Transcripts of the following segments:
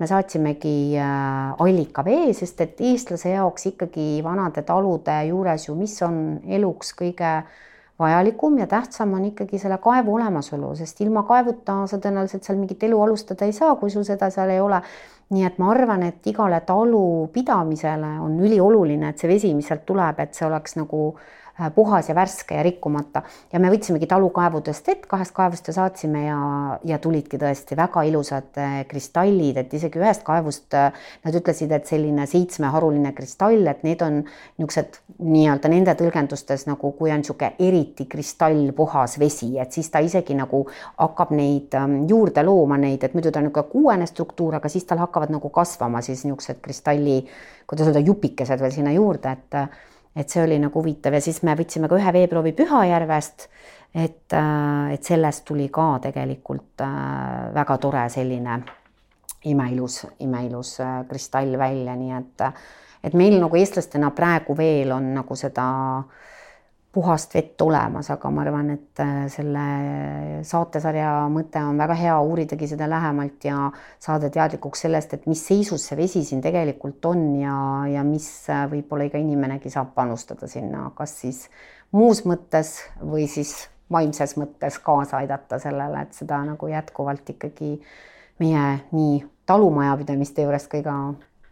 me saatsimegi äh, allikavee, sest et eestlase jaoks ikkagi vanade talude juures ju, mis on eluks kõige vajalikum ja tähtsam on ikkagi selle kaevu olemasolu, sest ilma kaevuta sa tõenäoliselt seal mingit elu alustada ei saa, kui sul seda seal ei ole. nii et ma arvan, et igale talu pidamisele on ülioluline, et see vesi, mis sealt tuleb, et see oleks nagu Äh, puhas ja värske ja rikkumata. Ja me võtsimegi talukaevudest vett, kahest kaevust ja saatsime ja, ja tulidki tõesti väga ilusad äh, kristallid, et isegi ühest kaevust äh, nad ütlesid, et selline seitsmeharuline kristall, et need on niisugused nii-öelda nende tõlgendustes nagu, kui on niisugune eriti kristallpuhas vesi, et siis ta isegi nagu hakkab neid ähm, juurde looma, neid, et muidu ta on niisugune kuuene struktuur, aga siis tal hakkavad nagu kasvama siis niisugused kristalli, kuidas öelda, jupikesed veel sinna juurde, et et see oli nagu huvitav ja siis me võtsime ka ühe veeproovi Pühajärvest. et, äh, et sellest tuli ka tegelikult äh, väga tore selline imeilus, imeilus äh, kristall välja, nii et, et meil nagu eestlastena praegu veel on nagu seda äh, puhast vett olemas, aga ma arvan, et äh, selle saatesarja mõte on väga hea uuridagi seda lähemalt ja saada teadlikuks sellest, et mis seisus see vesi siin tegelikult on ja, ja mis äh, võib-olla iga inimenegi saab panustada sinna, kas siis muus mõttes või siis vaimses mõttes kaasa aidata sellele, et seda nagu jätkuvalt ikkagi meie nii talumajapidamiste juures kui ka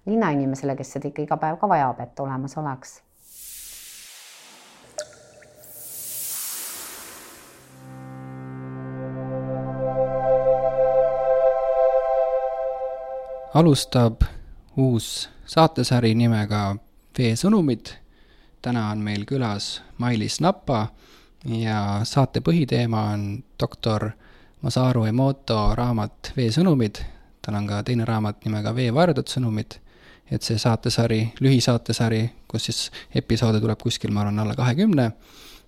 linnainimesele, kes seda ikka iga päev ka vajab, et olemas oleks alustab uus saatesari nimega Veesõnumid. täna on meil külas Mailis Napa ja saate põhiteema on doktor Masaru Emoto raamat Veesõnumid. tal on ka teine raamat nimega Veevarjudud sõnumid. et see saatesari, lühisaatesari, kus siis episoode tuleb kuskil, ma arvan, alla kahekümne,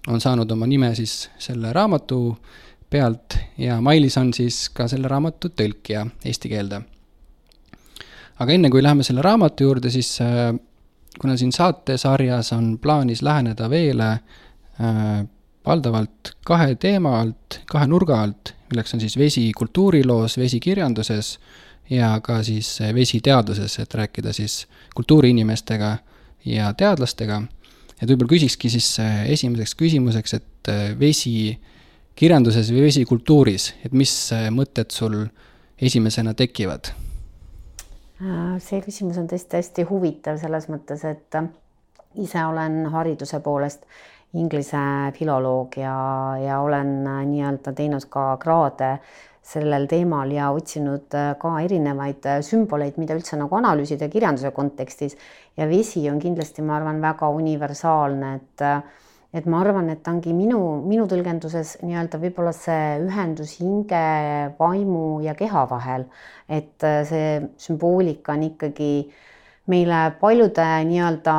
on saanud oma nime siis selle raamatu pealt ja Mailis on siis ka selle raamatu tõlkija eesti keelde aga enne, kui läheme selle raamatu juurde, siis äh, kuna siin saatesarjas on plaanis läheneda veele äh, valdavalt kahe teema alt, kahe nurga alt, milleks on siis vesi kultuuriloos, vesi kirjanduses ja ka siis äh, vesi teaduses, et rääkida siis kultuuriinimestega ja teadlastega. et võib-olla küsikski siis esimeseks küsimuseks, et vesi kirjanduses või vesi kultuuris, et mis mõtted sul esimesena tekivad see küsimus on tõesti hästi huvitav selles mõttes, et äh, ise olen hariduse poolest inglise filoloog ja, ja olen äh, nii-öelda teinud ka kraade sellel teemal ja otsinud ka erinevaid sümboleid, mida üldse nagu analüüsida kirjanduse kontekstis. ja vesi on kindlasti, ma arvan, väga universaalne, et et ma arvan, et ongi minu, minu tõlgenduses nii-öelda võib-olla see ühendus hinge, vaimu ja keha vahel. et äh, see sümboolika on ikkagi meile paljude nii-öelda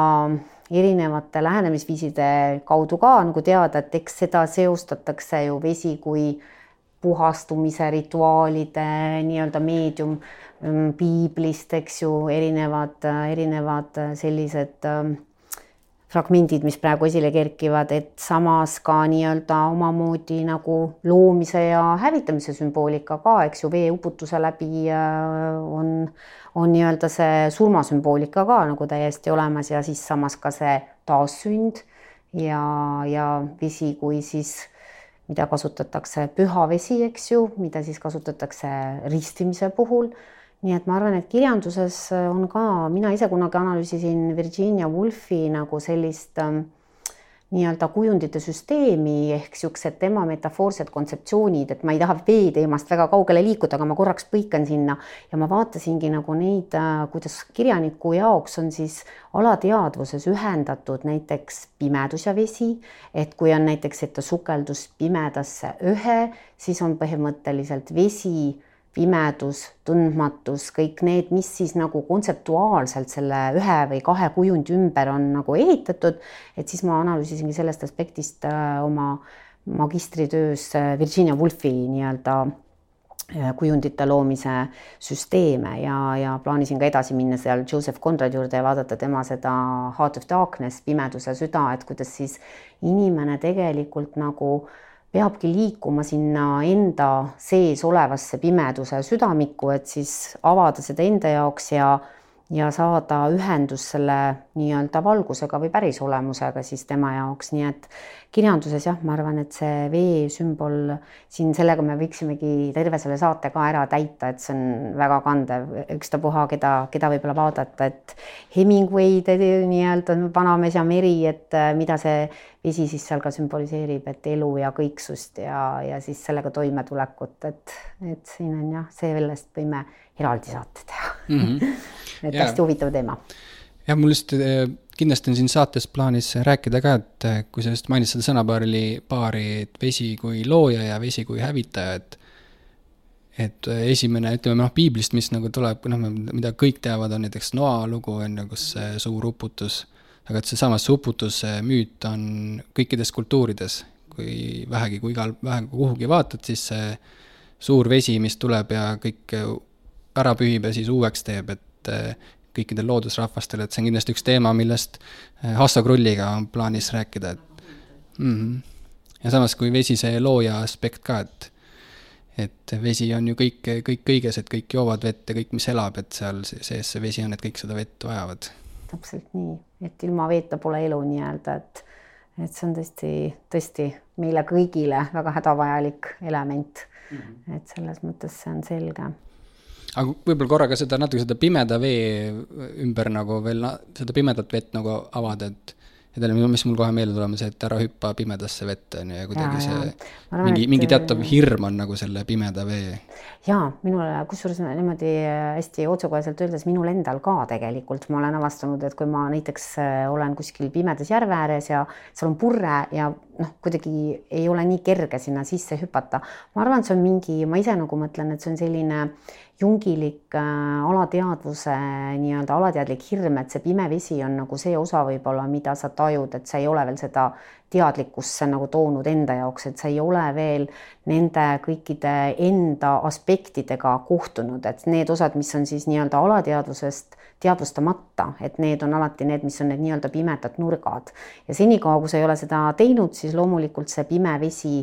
erinevate lähenemisviiside kaudu ka nagu teada, et eks seda seostatakse ju vesi kui puhastumise rituaalide nii-öelda meedium mm, piiblist, eks ju, erinevad, erinevad sellised äh, fragmendid, mis praegu esile kerkivad, et samas ka nii-öelda omamoodi nagu loomise ja hävitamise sümboolika ka, eks ju, veeuputuse läbi äh, on, on nii-öelda see surmasümboolika ka nagu täiesti olemas ja siis samas ka see taassünd ja, ja vesi kui siis, mida kasutatakse püha vesi, eks ju, mida siis kasutatakse ristimise puhul nii et ma arvan, et kirjanduses äh, on ka, mina ise kunagi analüüsisin Virginia Woolfi nagu sellist ähm, nii-öelda kujundite süsteemi ehk siuksed tema metafoorsed kontseptsioonid, et ma ei taha vee teemast väga kaugele liikuda, aga ma korraks põikan sinna ja ma vaatasingi nagu neid, äh, kuidas kirjaniku jaoks on siis alateadvuses ühendatud näiteks pimedus ja vesi, et kui on näiteks, et ta sukeldus pimedasse ühe, siis on põhimõtteliselt vesi pimedus, tundmatus, kõik need, mis siis nagu kontseptuaalselt selle ühe või kahe kujundi ümber on nagu ehitatud, et siis ma analüüsisingi sellest aspektist äh, oma magistritöös äh, Virginia Woolfi nii-öelda äh, kujundite loomise süsteeme ja, ja plaanisin ka edasi minna seal Joseph Conradi juurde ja vaadata tema seda Heart of Darkness, pimeduse süda, et kuidas siis inimene tegelikult nagu peabki liikuma sinna enda sees olevasse pimeduse südamikku, et siis avada seda enda jaoks ja ja saada ühendus selle nii-öelda valgusega või päris olemusega siis tema jaoks, nii et kirjanduses jah, ma arvan, et see vee sümbol siin, sellega me võiksimegi terve selle saate ka ära täita, et see on väga kandev, ükstapuha, keda, keda võib-olla vaadata, et Hemingway nii-öelda Vanamees ja meri, et äh, mida see vesi siis seal ka sümboliseerib, et elu ja kõiksust ja, ja siis sellega toimetulekut, et, et siin on jah, sellest võime eraldi saate teha mm. -hmm et ja. hästi huvitav teema. jah, mul just äh, kindlasti on siin saates plaanis rääkida ka, et äh, kui sa just mainisid seda sõnapaari, paari, et vesi kui looja ja vesi kui hävitaja, et et äh, esimene, ütleme noh, piiblist, mis nagu tuleb, noh, mida kõik teavad, on näiteks Noa lugu, on ju, kus see suur uputus, aga et seesama see uputuse müüt on kõikides kultuurides, kui vähegi, kui igal, vähegi kuhugi vaatad, siis see suur vesi, mis tuleb ja kõik ära pühib ja siis uueks teeb, et eh, kõikidel loodusrahvastel, et see on kindlasti üks teema, millest eh, Hasso Krulliga on plaanis rääkida, et mm -hmm. ja samas, kui vesi see looja aspekt ka, et et vesi on ju kõik, kõik kõiges, et kõik joovad vett ja kõik, mis elab, et seal sees see vesi on, et kõik seda vett vajavad. täpselt nii, et ilma veeta pole elu nii-öelda, et et see on tõesti, tõesti meile kõigile väga hädavajalik element mm. -hmm. et selles mõttes see on selge aga võib-olla korraga seda natuke seda pimeda vee ümber nagu veel seda pimedat vett nagu avada, et ja teile, mis mul kohe meelde tuleb, on see, et ära hüppa pimedasse vette, on ju, ja kuidagi ja, see mingi, mingi teatav hirm on nagu selle pimeda vee. jaa, minul, kusjuures niimoodi hästi otsekoheselt öeldes, minul endal ka tegelikult, ma olen avastanud, et kui ma näiteks äh, olen kuskil pimedas järve ääres ja seal on purre ja noh, kuidagi ei ole nii kerge sinna sisse hüpata. ma arvan, et see on mingi, ma ise nagu mõtlen, et see on selline jungilik äh, alateadvuse nii-öelda alateadlik hirm, et see pime vesi on nagu see osa võib-olla, mida sa tajud, et sa ei ole veel seda teadlikkusse nagu toonud enda jaoks, et sa ei ole veel nende kõikide enda aspektidega kohtunud, et need osad, mis on siis nii-öelda alateadvusest teadvustamata, et need on alati need, mis on need nii-öelda pimedad nurgad. Ja senikaua, kui sa ei ole seda teinud, siis loomulikult see pime vesi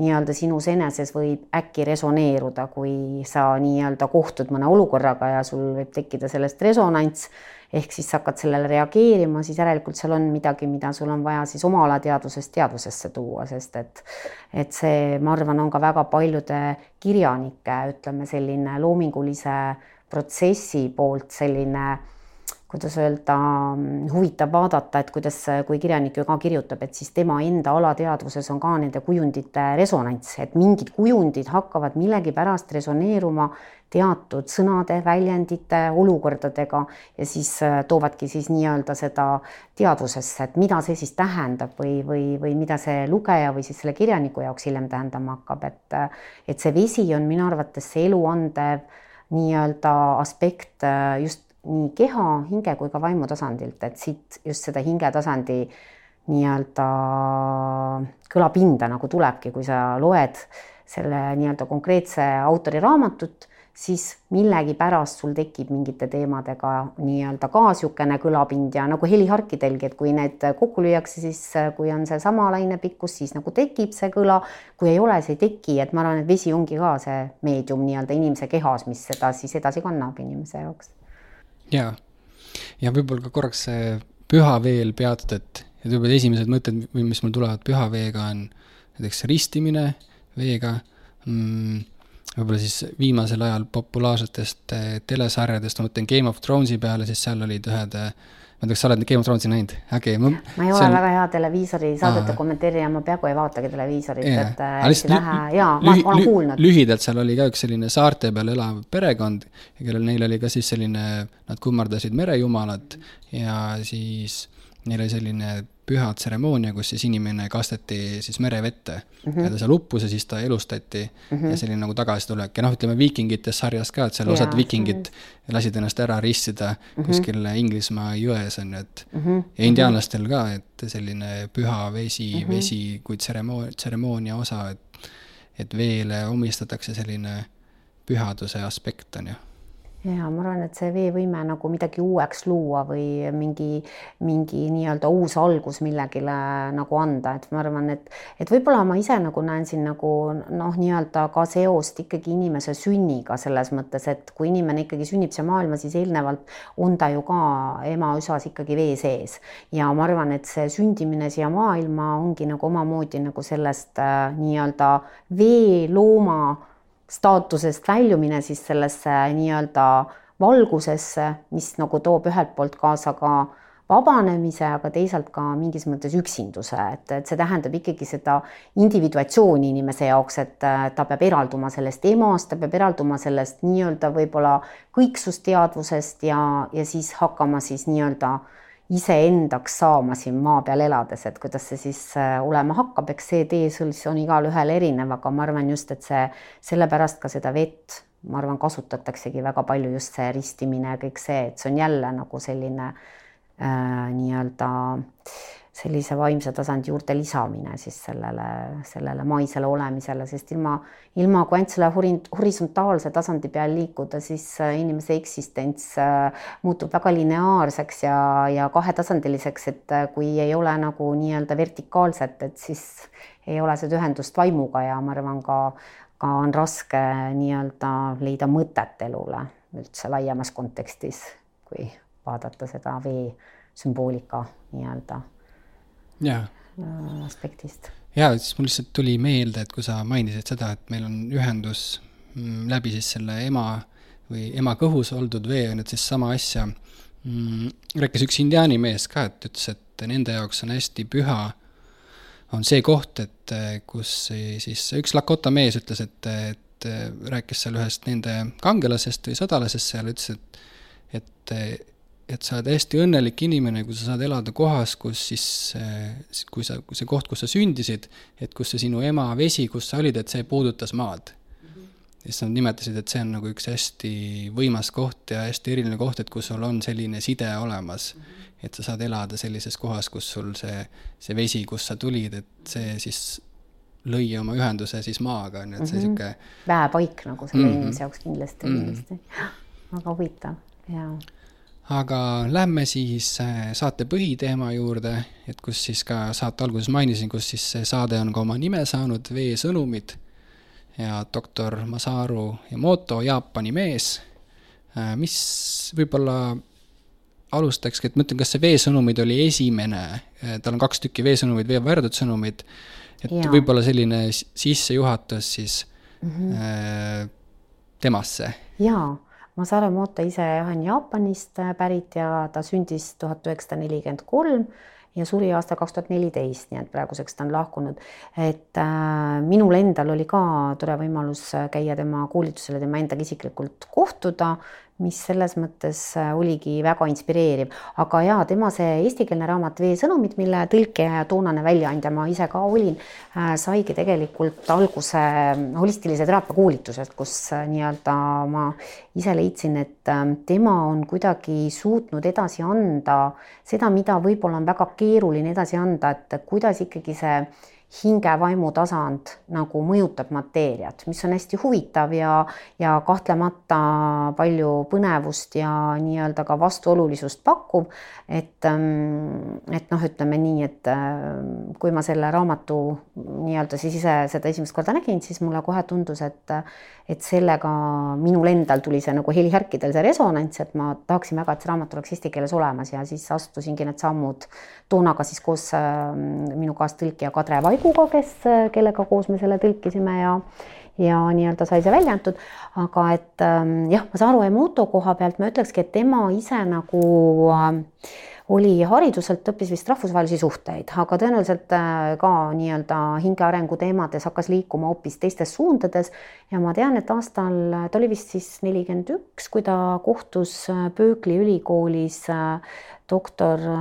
nii-öelda sinus eneses võib äkki resoneeruda, kui sa nii-öelda kohtud mõne olukorraga ja sul võib tekkida sellest resonants, ehk siis sa hakkad sellele reageerima, siis järelikult seal on midagi, mida sul on vaja siis oma alateadvusest teadvusesse tuua, sest et et see, ma arvan, on ka väga paljude kirjanike, ütleme selline loomingulise protsessi poolt selline kuidas öelda, huvitav vaadata, et kuidas, kui kirjanik ju ka kirjutab, et siis tema enda alateadvuses on ka nende kujundite resonants, et mingid kujundid hakkavad millegipärast resoneeruma teatud sõnade, väljendite, olukordadega ja siis äh, toovadki siis nii-öelda seda teadvusesse, et mida see siis tähendab või, või, või mida see lugeja või siis selle kirjaniku jaoks hiljem tähendama hakkab, et et see vesi on minu arvates see eluandev nii-öelda aspekt äh, just nii keha, hinge kui ka vaimu tasandilt, et siit just seda hingetasandi nii-öelda kõlapinda nagu tulebki, kui sa loed selle nii-öelda konkreetse autori raamatut, siis millegipärast sul tekib mingite teemadega nii-öelda ka niisugune kõlapind ja nagu heliharkidelgi, et kui need kokku lüüakse, siis kui on seesama lainepikkus, siis nagu tekib see kõla. kui ei ole, see ei teki, et ma arvan, et vesi ongi ka see meedium nii-öelda inimese kehas, mis seda siis edasi kannab inimese jaoks jaa, ja võib-olla ka korraks see püha veel peatud, et, et võib-olla esimesed mõtted, mis mul tulevad püha veega, on näiteks ristimine veega mm,, võib-olla siis viimasel ajal populaarsetest eh, telesarjadest, ma mõtlen Game of Thronesi peale, siis seal olid ühed äh, ma ei tea, kas sa oled Game of Thronesi näinud? äge. ma ei ole on... väga hea televiisori saadete kommenteerija, ma peaaegu ei vaatagi televiisorit yeah., et hästi vähe ja ma olen kuulnud. lühidalt, seal oli ka üks selline saarte peal elav perekond, kellel, neil oli ka siis selline, nad kummardasid merejumalat ja siis neil oli selline püha tseremoonia, kus siis inimene kasteti siis merevette mm -hmm. ja ta seal uppus ja siis ta elustati mm -hmm. ja selline nagu tagasitulek ja noh, ütleme viikingite sarjas ka, et seal ja, osad viikingid lasid ennast ära ristida mm -hmm. kuskil Inglismaa jões on ju, et mm -hmm. ja indiaanlastel ka, et selline püha vesi mm, -hmm. vesi kui tseremoonia, tseremoonia osa, et et veele omistatakse selline pühaduse aspekt, on ju ja ma arvan, et see veevõime nagu midagi uueks luua või mingi, mingi nii-öelda uus algus millegile nagu anda, et ma arvan, et, et võib-olla ma ise nagu näen siin nagu noh, nii-öelda ka seost ikkagi inimese sünniga selles mõttes, et kui inimene ikkagi sünnib siia maailma, siis eelnevalt on ta ju ka ema üsas ikkagi vee sees. Ja ma arvan, et see sündimine siia maailma ongi nagu omamoodi nagu sellest äh, nii-öelda veelooma staatusest väljumine siis sellesse nii-öelda valgusesse, mis nagu toob ühelt poolt kaasa ka vabanemise, aga teisalt ka mingis mõttes üksinduse, et, et see tähendab ikkagi seda individuatsiooni inimese jaoks, et ta peab eralduma sellest emast, ta peab eralduma sellest nii-öelda võib-olla kõiksusteadvusest ja, ja siis hakkama siis nii-öelda äh, iseendaks saama siin maa peal elades, et kuidas see siis äh, olema hakkab, eks see tee siis on igalühel erinev, aga ma arvan just, et see sellepärast ka seda vett, ma arvan, kasutataksegi väga palju just see ristimine ja kõik see, et see on jälle nagu selline äh, nii-öelda äh, sellise vaimse tasandi juurde lisamine siis sellele, sellele maisele olemisele, sest ilma, ilma kvantsele horisontaalse tasandi peal liikuda, siis äh, inimese eksistents äh, muutub väga lineaarseks ja, ja kahetasandiliseks, et äh, kui ei ole nagu nii-öelda vertikaalset, et siis ei ole seda ühendust vaimuga ja ma arvan ka, ka on raske nii-öelda leida mõtet elule üldse laiemas kontekstis, kui vaadata seda vee sümboolika nii-öelda aspektist. ja siis mul lihtsalt tuli meelde, et kui sa mainisid seda, et meil on ühendus mm, läbi siis selle ema või ema kõhus oldud vee, on, et siis sama asja mm, rääkis üks indiaani mees ka, et ütles, et nende jaoks on hästi püha, on see koht, et kus siis üks Lakota mees ütles, et, et rääkis seal ühest nende kangelasest või sõdalasest seal, ütles, et, et et sa oled hästi õnnelik inimene, kui sa saad elada kohas, kus siis, kui sa, see koht, kus sa sündisid, et kus see sinu ema vesi, kus sa olid, et see puudutas maad mm. -hmm. siis nad nimetasid, et see on nagu üks hästi võimas koht ja hästi eriline koht, et kus sul on selline side olemas. -hmm. et sa saad elada sellises kohas, kus sul see, see vesi, kust sa tulid, et see siis lõi oma ühenduse siis maaga, on ju, et see mm -hmm. väepaik nagu selle mm -hmm. inimese jaoks kindlasti mm, -hmm. kindlasti. väga huvitav, jaa aga lähme siis äh, saate põhiteema juurde, et kus siis ka saate alguses mainisin, kus siis see saade on ka oma nime saanud, Veesõnumid. ja doktor Masaru Emoto, Jaapani mees, äh, mis võib-olla alustakski, et ma ütlen, kas see Veesõnumid oli esimene, äh, tal on kaks tükki Veesõnumid, veevärdud sõnumid, et võib-olla selline sissejuhatus siis mm -hmm. temasse. jaa Masaru Moto ise on Jaapanist pärit ja ta sündis tuhat üheksasada nelikümmend kolm ja suri aastal kaks tuhat neliteist, nii et praeguseks ta on lahkunud. et äh, minul endal oli ka tore võimalus käia tema koolitusel ja tema endaga isiklikult kohtuda mis selles mõttes äh, oligi väga inspireeriv, aga jaa, tema see eestikeelne raamat Veesõnumid, mille tõlkija ja toonane väljaandja ma ise ka olin, äh, saigi tegelikult alguse äh, holistilise teraapia koolitusest, kus nii-öelda ma ise leidsin, et tema on kuidagi suutnud edasi anda seda, mida võib-olla on väga keeruline edasi anda, et kuidas ikkagi see hinge-vaimu tasand nagu mõjutab mateeriat, mis on hästi huvitav ja, ja kahtlemata palju põnevust ja nii-öelda ka vastuolulisust pakkuv. et, ähm, et noh, ütleme nii, et ähm, kui ma selle raamatu nii-öelda siis ise seda esimest korda nägin, siis mulle kohe tundus, et, et sellega minul endal tuli see nagu helihärkidel see resonants, et ma tahaksin väga, et see raamat oleks eesti keeles olemas ja siis astusingi need sammud toona ka siis koos ähm, minu kaastõlkija Kadri Vaik Kuga, kes, kellega koos me selle tõlkisime ja ja nii-öelda sai see välja antud, aga et ähm, jah, Masaru Emoto koha pealt ma ütlekski, et tema ise nagu äh, oli hariduselt, õppis vist rahvusvahelisi suhteid, aga tõenäoliselt äh, ka nii-öelda hinge arengu teemades hakkas liikuma hoopis teistes suundades. ja ma tean, et aastal, ta oli vist siis nelikümmend üks, kui ta kohtus Berkeley ülikoolis äh, doktor äh,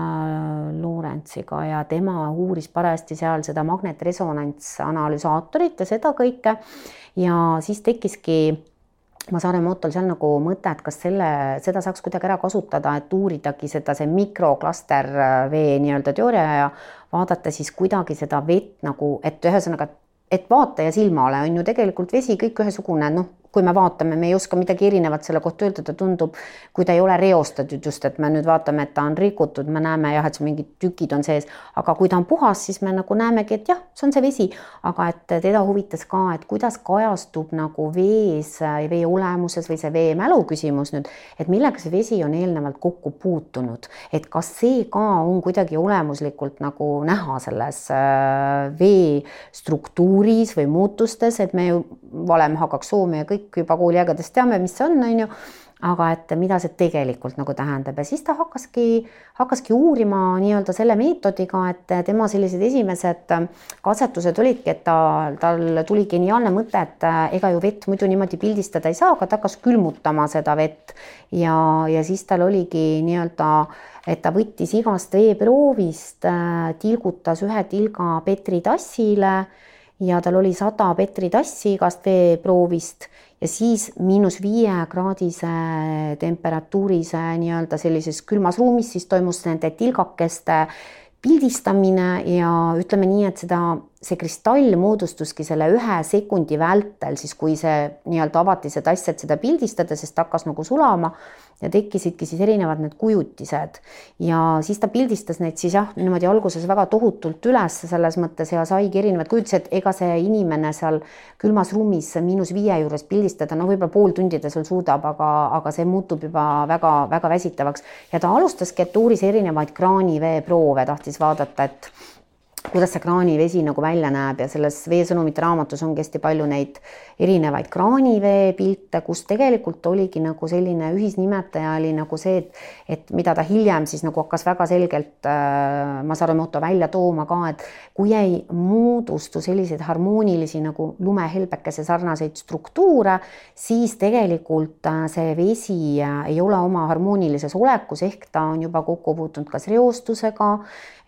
Lorentsiga ja tema uuris parajasti seal seda magnetresonantsanalüsaatorit ja seda kõike. ja siis tekkiski Masare Motol seal nagu mõte, et kas selle, seda saaks kuidagi ära kasutada, et uuridagi seda, see mikroklaster äh, vee nii-öelda teooria ja vaadata siis kuidagi seda vett nagu, et ühesõnaga, et vaataja silmale on ju tegelikult vesi kõik ühesugune, noh kui me vaatame, me ei oska midagi erinevat selle kohta öelda, ta tundub, kui ta ei ole reostatud just, et me nüüd vaatame, et ta on rikutud, me näeme jah, et mingid tükid on sees, aga kui ta on puhas, siis me nagu näemegi, et jah, see on see vesi, aga et teda huvitas ka, et kuidas kajastub nagu vees, vee olemuses või see veemälu küsimus nüüd, et millega see vesi on eelnevalt kokku puutunud, et kas see ka on kuidagi olemuslikult nagu näha selles äh, vee struktuuris või muutustes, et me ju valem hakkaks soome ja kõik juba kooliaegadest teame, mis see on, on ju aga et mida see tegelikult nagu tähendab. Ja siis ta hakkaski, hakkaski uurima nii-öelda selle meetodiga, et tema sellised esimesed katsetused olidki, et ta, tal tuli geniaalne mõte, et ega ju vett muidu niimoodi pildistada ei saa, aga ta hakkas külmutama seda vett. Ja, ja siis tal oligi nii-öelda et ta võttis igast veeproovist, tilgutas ühe tilga Petri tassile. Ja tal oli sada Petri tassi igast veeproovist ja siis miinus viie kraadise temperatuurise nii-öelda sellises külmas ruumis siis toimus nende tilgakeste pildistamine ja ütleme nii, et seda, see kristall moodustuski selle ühe sekundi vältel, siis kui see nii-öelda avati see tass, et seda pildistada, sest hakkas nagu sulama ja tekkisidki siis erinevad need kujutised. Ja siis ta pildistas neid siis jah, niimoodi alguses väga tohutult üles selles mõttes ja saigi erinevad kujutised, ega see inimene seal külmas ruumis miinus viie juures pildistada, no võib-olla pool tundi ta seal suudab, aga, aga see muutub juba väga-väga väsitavaks. Ja ta alustaski, et uuris erinevaid kraaniveeproove, tahtis vaadata, et kuidas see kraanivesi nagu välja näeb ja selles veesõnumite raamatus ongi hästi palju neid erinevaid kraanivee pilte, kus tegelikult oligi nagu selline ühisnimetaja oli nagu see, et, et mida ta hiljem siis nagu hakkas väga selgelt äh, Masarumoto välja tooma ka, et kui ei moodustu selliseid harmoonilisi nagu lumehelbekese sarnaseid struktuure, siis tegelikult äh, see vesi äh, ei ole oma harmoonilises olekus, ehk ta on juba kokku puutunud kas reostusega,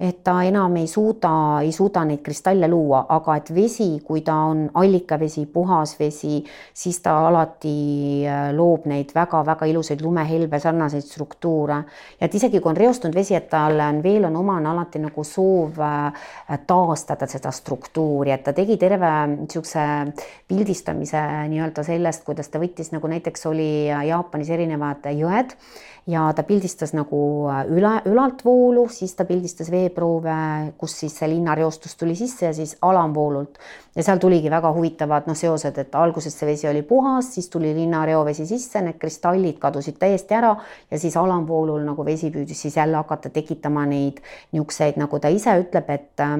et ta enam ei suuda, ei suuda neid kristalle luua, aga et vesi, kui ta on allikavesi, puhas vesi, siis ta alati äh, loob neid väga-väga ilusaid lumehelbe sarnaseid struktuure. ja et isegi kui on reostunud vesi, et tal on veel on omane alati nagu soov äh, taastada seda struktuuri, et ta tegi terve niisuguse pildistamise nii-öelda sellest, kuidas ta võttis nagu näiteks oli Jaapanis erinevad jõed ja ta pildistas nagu äh, üle, ülaltvoolu, siis ta pildistas veeproove, kus siis see linnareostus tuli sisse ja siis alamvoolult ja seal tuligi väga huvitavad noh, seosed, et alguses see vesi oli puhas, siis tuli linnareovesi sisse, need kristallid kadusid täiesti ära ja siis alamvoolul nagu vesi püüdis siis jälle hakata tekitama neid niisuguseid, nagu ta ise ütleb, et äh,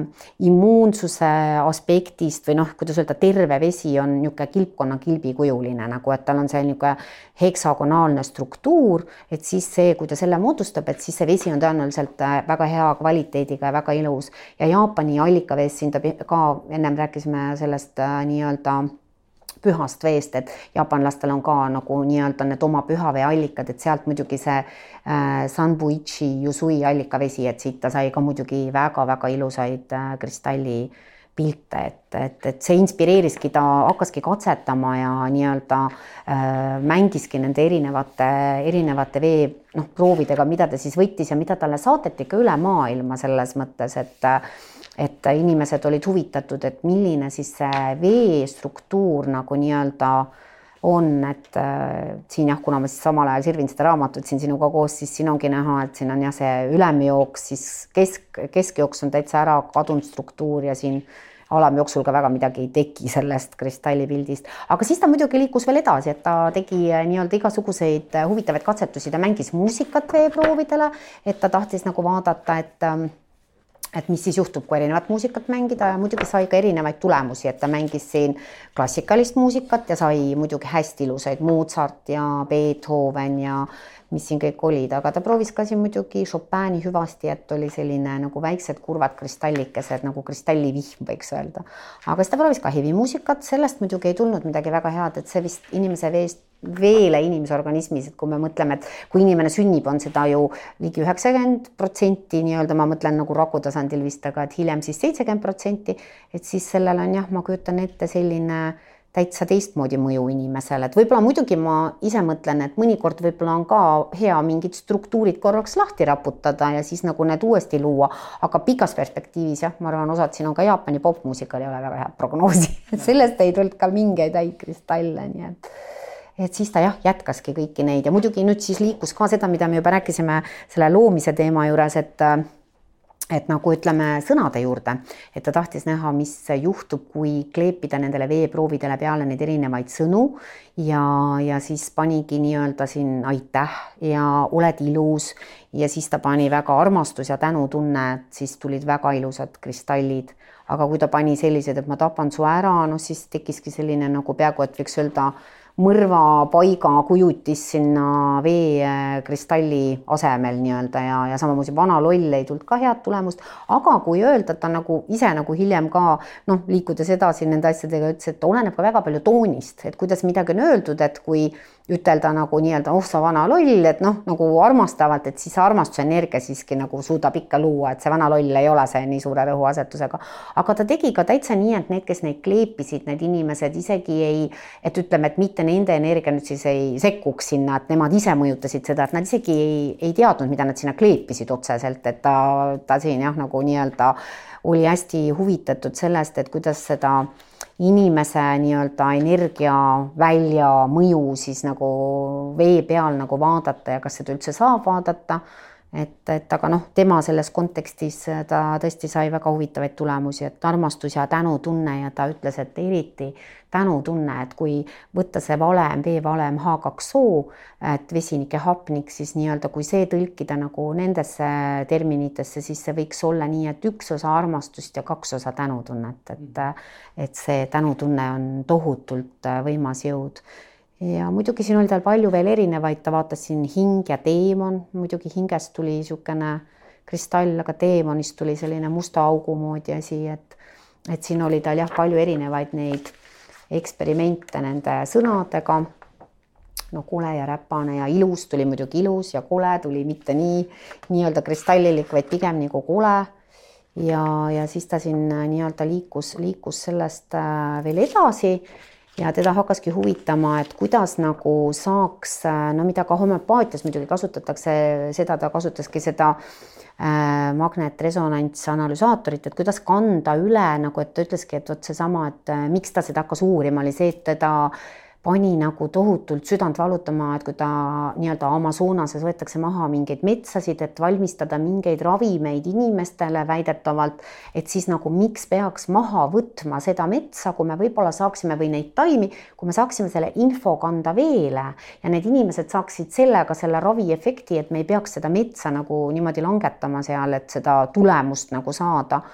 immuunsuse aspektist või noh, kuidas öelda, terve vesi on niisugune kilpkonna kilbikujuline nagu, et tal on see niisugune heksagonaalne struktuur, et siis see, kui ta selle moodustab, et siis see vesi on tõenäoliselt äh, väga hea kvaliteediga ja väga ilus. Ja Jaapani allikaveest siin ta ka ennem rääkisime sellest äh, nii-öelda pühast veest, et jaapanlastel on ka nagu nii-öelda need oma pühaveeallikad, et sealt muidugi see äh, Sanbuichi Yusui allikavesi, et siit ta sai ka muidugi väga-väga ilusaid äh, kristalli pilte, et, et, et see inspireeriski, ta hakkaski katsetama ja nii-öelda äh, mängiski nende erinevate, erinevate vee noh, proovidega, mida ta siis võttis ja mida talle saadeti ka üle maailma selles mõttes, et et inimesed olid huvitatud, et milline siis see veestruktuur nagu nii-öelda on, et äh, siin jah, kuna ma siis samal ajal sirvin seda raamatut siin sinuga koos, siis siin ongi näha, et siin on jah, see ülemjooks, siis kesk, keskjooks on täitsa ära kadunud struktuur ja siin alamjooksul ka väga midagi ei teki sellest kristallipildist, aga siis ta muidugi liikus veel edasi, et ta tegi äh, nii-öelda igasuguseid äh, huvitavaid katsetusi, ta mängis muusikat veeproovidele, et ta tahtis nagu vaadata, et ähm, et mis siis juhtub, kui erinevat muusikat mängida ja muidugi sai ka erinevaid tulemusi, et ta mängis siin klassikalist muusikat ja sai muidugi hästi ilusaid Mozart ja Beethoven ja mis siin kõik olid, aga ta proovis ka siin muidugi Chopini hüvasti, et oli selline nagu väiksed kurvad kristallikesed nagu kristallivihm, võiks öelda. aga siis ta proovis ka hevimuusikat, sellest muidugi ei tulnud midagi väga head, et see vist inimese veest veele inimese organismis, et kui me mõtleme, et kui inimene sünnib, on seda ju ligi üheksakümmend protsenti nii-öelda, ma mõtlen nagu raku tasandil vist, aga et hiljem siis seitsekümmend protsenti, et siis sellel on jah, ma kujutan ette selline täitsa teistmoodi mõju inimesele, et võib-olla muidugi ma ise mõtlen, et mõnikord võib-olla on ka hea mingid struktuurid korraks lahti raputada ja siis nagu need uuesti luua, aga pikas perspektiivis jah, ma arvan, osad siin on ka Jaapani popmuusikal ei ole väga head prognoosi. Sellest ei tulnud ka mingeid häid kristalle, nii et et siis ta jah, jätkaski kõiki neid. Ja muidugi nüüd siis liikus ka seda, mida me juba rääkisime selle loomise teema juures, et et nagu ütleme sõnade juurde, et ta tahtis näha, mis juhtub, kui kleepida nendele veeproovidele peale neid erinevaid sõnu. Ja, ja siis panigi nii-öelda siin aitäh! ja oled ilus! Ja siis ta pani väga armastus ja tänutunne, siis tulid väga ilusad kristallid. aga kui ta pani sellised, et ma tapan su ära, noh siis tekkiski selline nagu peaaegu et võiks öelda mõrvapaiga kujutis sinna veekristalli asemel nii-öelda ja, ja samamoodi vana loll ei tulnud ka head tulemust. aga kui öelda, et ta nagu ise nagu hiljem ka noh, liikudes edasi nende asjadega ütles, et oleneb ka väga palju toonist, et kuidas midagi on öeldud, et kui ütelda nagu nii-öelda oh sa vana loll, et noh, nagu armastavalt, et siis see armastuse energia siiski nagu suudab ikka luua, et see vana loll ei ole see nii suure rõhuasetusega. aga ta tegi ka täitsa nii, et need, kes neid kleepisid, need inimesed isegi ei, et ütleme, et mitte nende energia nüüd siis ei sekkuks sinna, et nemad ise mõjutasid seda, et nad isegi ei, ei teadnud, mida nad sinna kleepisid otseselt, et ta, ta siin jah, nagu nii-öelda oli hästi huvitatud sellest, et kuidas seda inimese nii-öelda energia välja mõju siis nagu vee peal nagu vaadata ja kas seda üldse saab vaadata et, et aga noh, tema selles kontekstis ta tõesti sai väga huvitavaid tulemusi, et armastus ja tänutunne ja ta ütles, et eriti tänutunne, et kui võtta see valem, veevalem H2O, et vesinik ja hapnik, siis nii-öelda kui see tõlkida nagu nendesse terminitesse, siis see võiks olla nii, et üks osa armastust ja kaks osa tänutunnet, et et see tänutunne on tohutult võimas jõud ja muidugi siin oli tal palju veel erinevaid, ta vaatas siin hing ja teemon, muidugi hingest tuli niisugune kristall, aga teemonist tuli selline musta augu moodi asi, et et siin oli tal jah, palju erinevaid neid eksperimente nende sõnadega. no kole ja räpane ja ilus tuli muidugi ilus ja kole tuli mitte nii nii-öelda kristallilik, vaid pigem nagu kole. ja, ja siis ta siin nii-öelda liikus, liikus sellest äh, veel edasi ja teda hakkaski huvitama, et kuidas nagu saaks, no mida ka homöopaatias muidugi kasutatakse, seda ta kasutaski seda äh, magnetresonantsanalüsaatorit, et kuidas kanda üle nagu, et ta ütleski, et vot seesama, et äh, miks ta seda hakkas uurima, oli see, et teda pani nagu tohutult südant valutama, et kui ta nii-öelda Amazonases võetakse maha mingeid metsasid, et valmistada mingeid ravimeid inimestele väidetavalt, et siis nagu miks peaks maha võtma seda metsa, kui me võib-olla saaksime või neid taimi, kui me saaksime selle info kanda veele ja need inimesed saaksid sellega selle raviefekti, et me ei peaks seda metsa nagu niimoodi langetama seal, et seda tulemust nagu saada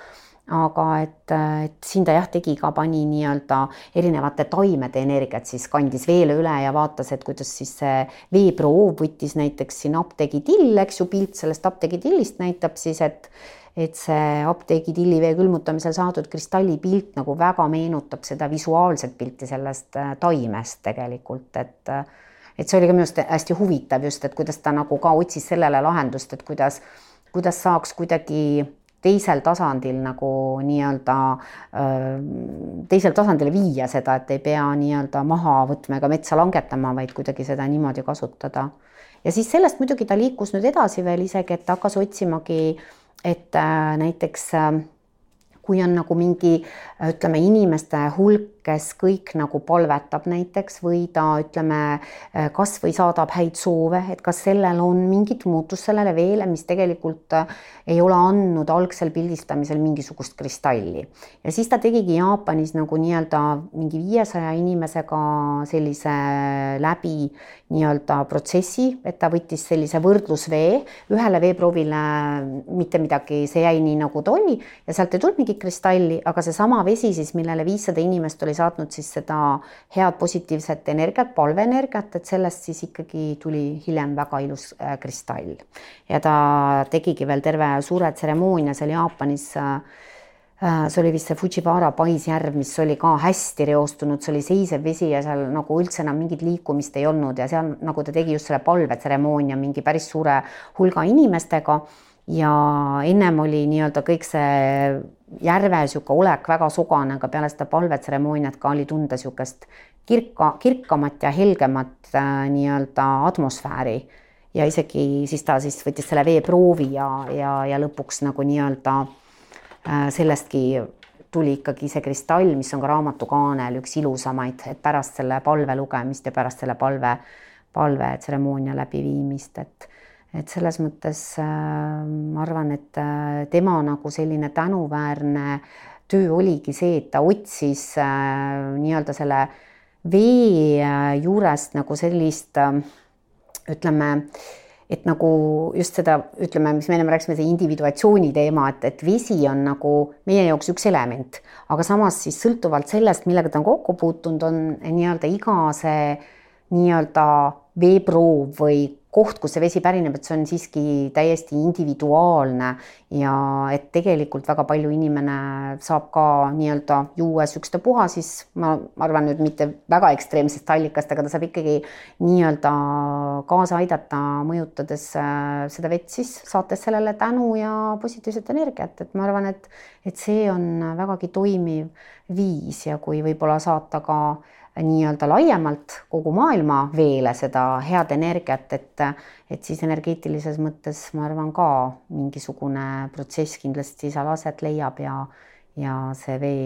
aga et, et siin ta jah, tegi ka, pani nii-öelda erinevate taimede energiat, siis kandis veele üle ja vaatas, et kuidas siis see veeproov võttis näiteks siin apteegidill, eks ju, pilt sellest apteegidillist näitab siis, et et see apteegitilli vee külmutamisel saadud kristallipilt nagu väga meenutab seda visuaalset pilti sellest äh, taimest tegelikult, et et see oli ka minu arust hästi huvitav just, et kuidas ta nagu ka otsis sellele lahendust, et kuidas, kuidas saaks kuidagi teisel tasandil nagu nii-öelda teisel tasandile viia seda, et ei pea nii-öelda maha võtma ega metsa langetama, vaid kuidagi seda niimoodi kasutada. ja siis sellest muidugi ta liikus nüüd edasi veel isegi, et hakkas otsimagi, et äh, näiteks äh, kui on nagu mingi ütleme, inimeste hulk, kes kõik nagu palvetab näiteks või ta ütleme, kasvõi saadab häid soove, et kas sellel on mingit muutust sellele veele, mis tegelikult ei ole andnud algsel pildistamisel mingisugust kristalli. ja siis ta tegigi Jaapanis nagu nii-öelda mingi viiesaja inimesega sellise läbi nii-öelda protsessi, et ta võttis sellise võrdlusvee, ühele veeproovile mitte midagi, see jäi nii, nagu ta oli ja sealt ei tulnud mingit kristalli, aga seesama vesi siis, millele viissada inimest oli saatnud siis seda head positiivset energiat, palveenergiat, et sellest siis ikkagi tuli hiljem väga ilus äh, kristall. ja ta tegigi veel terve suure tseremoonia seal Jaapanis äh, äh, see oli vist see Fujiwara paisjärv, mis oli ka hästi reostunud, see oli seisev vesi ja seal nagu üldse enam mingit liikumist ei olnud ja seal nagu ta tegi just selle palvetseremoonia mingi päris suure hulga inimestega ja ennem oli nii-öelda kõik see järve niisugune olek väga sugane, aga peale seda palvetseremooniat ka oli tunda niisugust kirka, kirkamat ja helgemat äh, nii-öelda atmosfääri. Ja isegi siis ta siis võttis selle veeproovi ja, ja, ja lõpuks nagu nii-öelda äh, sellestki tuli ikkagi see kristall, mis on ka raamatukaanel üks ilusamaid, et pärast selle palve lugemist ja pärast selle palve, palvetseremoonia läbiviimist, et et selles mõttes äh, ma arvan, et äh, tema nagu selline tänuväärne töö oligi see, et ta otsis äh, nii-öelda selle vee juurest nagu sellist ütleme, et nagu just seda, ütleme, mis me ennem rääkisime, see individuatsiooni teema, et, et vesi on nagu meie jaoks üks element, aga samas siis sõltuvalt sellest, millega ta on kokku puutunud, on nii-öelda iga see nii-öelda veeproov või koht, kust see vesi pärineb, et see on siiski täiesti individuaalne ja et tegelikult väga palju inimene saab ka nii-öelda juues ükstapuha, siis ma arvan nüüd mitte väga ekstreemsest allikast, aga ta saab ikkagi nii-öelda kaasa aidata, mõjutades äh, seda vett siis, saates sellele tänu ja positiivset energiat, et ma arvan, et, et see on vägagi toimiv viis ja kui võib-olla saata ka nii-öelda laiemalt kogu maailma veele seda head energiat, et, et siis energeetilises mõttes ma arvan ka mingisugune protsess kindlasti seal aset leiab ja, ja see vee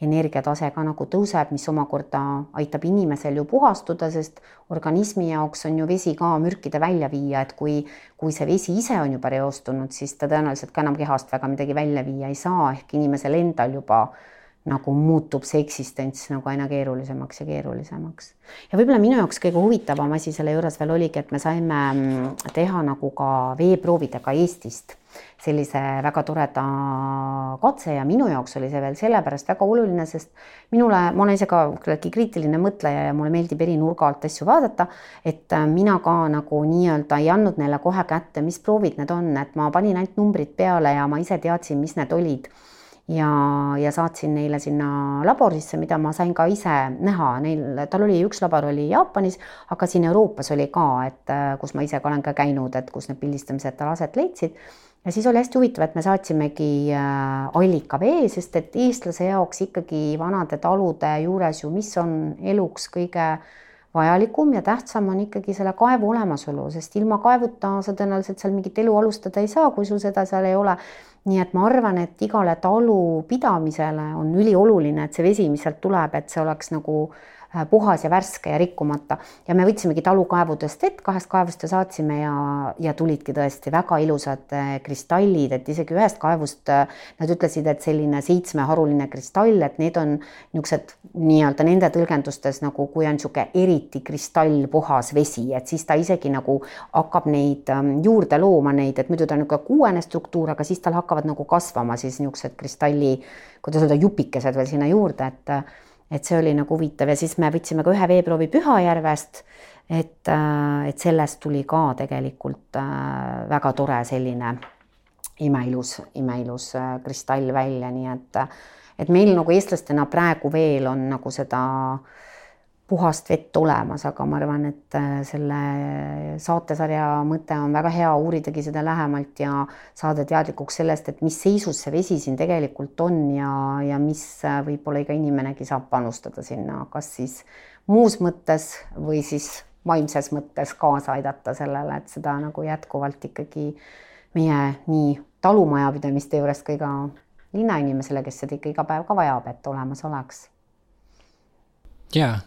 energiatase ka nagu tõuseb, mis omakorda aitab inimesel ju puhastuda, sest organismi jaoks on ju vesi ka mürkide välja viia, et kui, kui see vesi ise on juba reostunud, siis ta tõenäoliselt ka enam kehast väga midagi välja viia ei saa, ehk inimesel endal juba äh, nagu muutub see eksistents nagu aina keerulisemaks ja keerulisemaks. ja võib-olla minu jaoks kõige huvitavam asi selle juures veel oligi, et me saime mm, teha nagu ka veeproovidega Eestist sellise väga toreda katse ja minu jaoks oli see veel sellepärast väga oluline, sest minule, ma olen ise ka küllaltki kriitiline mõtleja ja mulle meeldib eri nurga alt asju vaadata, et äh, mina ka nagu nii-öelda ei andnud neile kohe kätte, mis proovid need on, et ma panin ainult numbrid peale ja ma ise teadsin, mis need olid ja, ja saatsin neile sinna laborisse, mida ma sain ka ise näha, neil, tal oli üks labor oli Jaapanis, aga siin Euroopas oli ka, et äh, kus ma ise ka olen ka käinud, et kus need pildistamised tal aset leidsid. ja siis oli hästi huvitav, et me saatsimegi äh, allikavee, sest et eestlase jaoks ikkagi vanade talude juures ju, mis on eluks kõige vajalikum ja tähtsam on ikkagi selle kaevu olemasolu, sest ilma kaevuta sa tõenäoliselt seal mingit elu alustada ei saa, kui sul seda seal ei ole nii et ma arvan, et igale talu pidamisele on ülioluline, et see vesi, mis sealt tuleb, et see oleks nagu Äh, puhas ja värske ja rikkumata. Ja me võtsimegi talukaevudest vett, kahest kaevust ja saatsime ja, ja tulidki tõesti väga ilusad äh, kristallid, et isegi ühest kaevust äh, nad ütlesid, et selline seitsmeharuline kristall, et need on niisugused nii-öelda nende tõlgendustes nagu, kui on niisugune eriti kristallpuhas vesi, et siis ta isegi nagu hakkab neid ähm, juurde looma, neid, et muidu ta on niisugune kuuene struktuur, aga siis tal hakkavad nagu kasvama siis niisugused kristalli, kuidas öelda, jupikesed veel sinna juurde, et et see oli nagu huvitav ja siis me võtsime ka ühe veeproovi Pühajärvest. et, äh, et sellest tuli ka tegelikult äh, väga tore selline imeilus, imeilus äh, kristall välja, nii et, et meil nagu eestlastena praegu veel on nagu seda äh, puhast vett olemas, aga ma arvan, et äh, selle saatesarja mõte on väga hea uuridagi seda lähemalt ja saada teadlikuks sellest, et mis seisus see vesi siin tegelikult on ja, ja mis äh, võib-olla iga inimenegi saab panustada sinna, kas siis muus mõttes või siis vaimses mõttes kaasa aidata sellele, et seda nagu jätkuvalt ikkagi meie nii talumajapidamiste juures kui ka linnainimesele, kes seda ikka iga päev ka vajab, et olemas oleks. jaa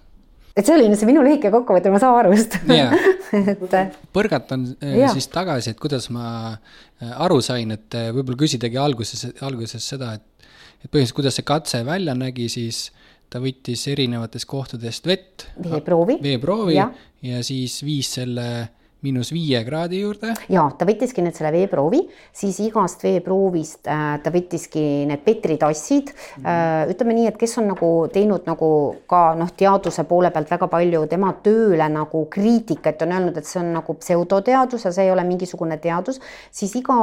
et see oli nüüd see minu lühike kokkuvõte, ma saan aru just et. põrgatan äh, ja. siis tagasi, et kuidas ma äh, aru sain, et äh, võib-olla küsidagi alguses, alguses seda, et, et põhimõtteliselt, kuidas see katse välja nägi, siis ta võttis erinevatest kohtadest vett. veeproovi. veeproovi ja. ja siis viis selle miinus viie kraadi juurde. ja ta võttiski nüüd selle veeproovi, siis igast veeproovist äh, ta võttiski need petritassid mm. äh,. ütleme nii, et kes on nagu teinud nagu ka noh, teaduse poole pealt väga palju tema tööle nagu kriitikat, on öelnud, et see on nagu pseudoteadus ja see ei ole mingisugune teadus, siis iga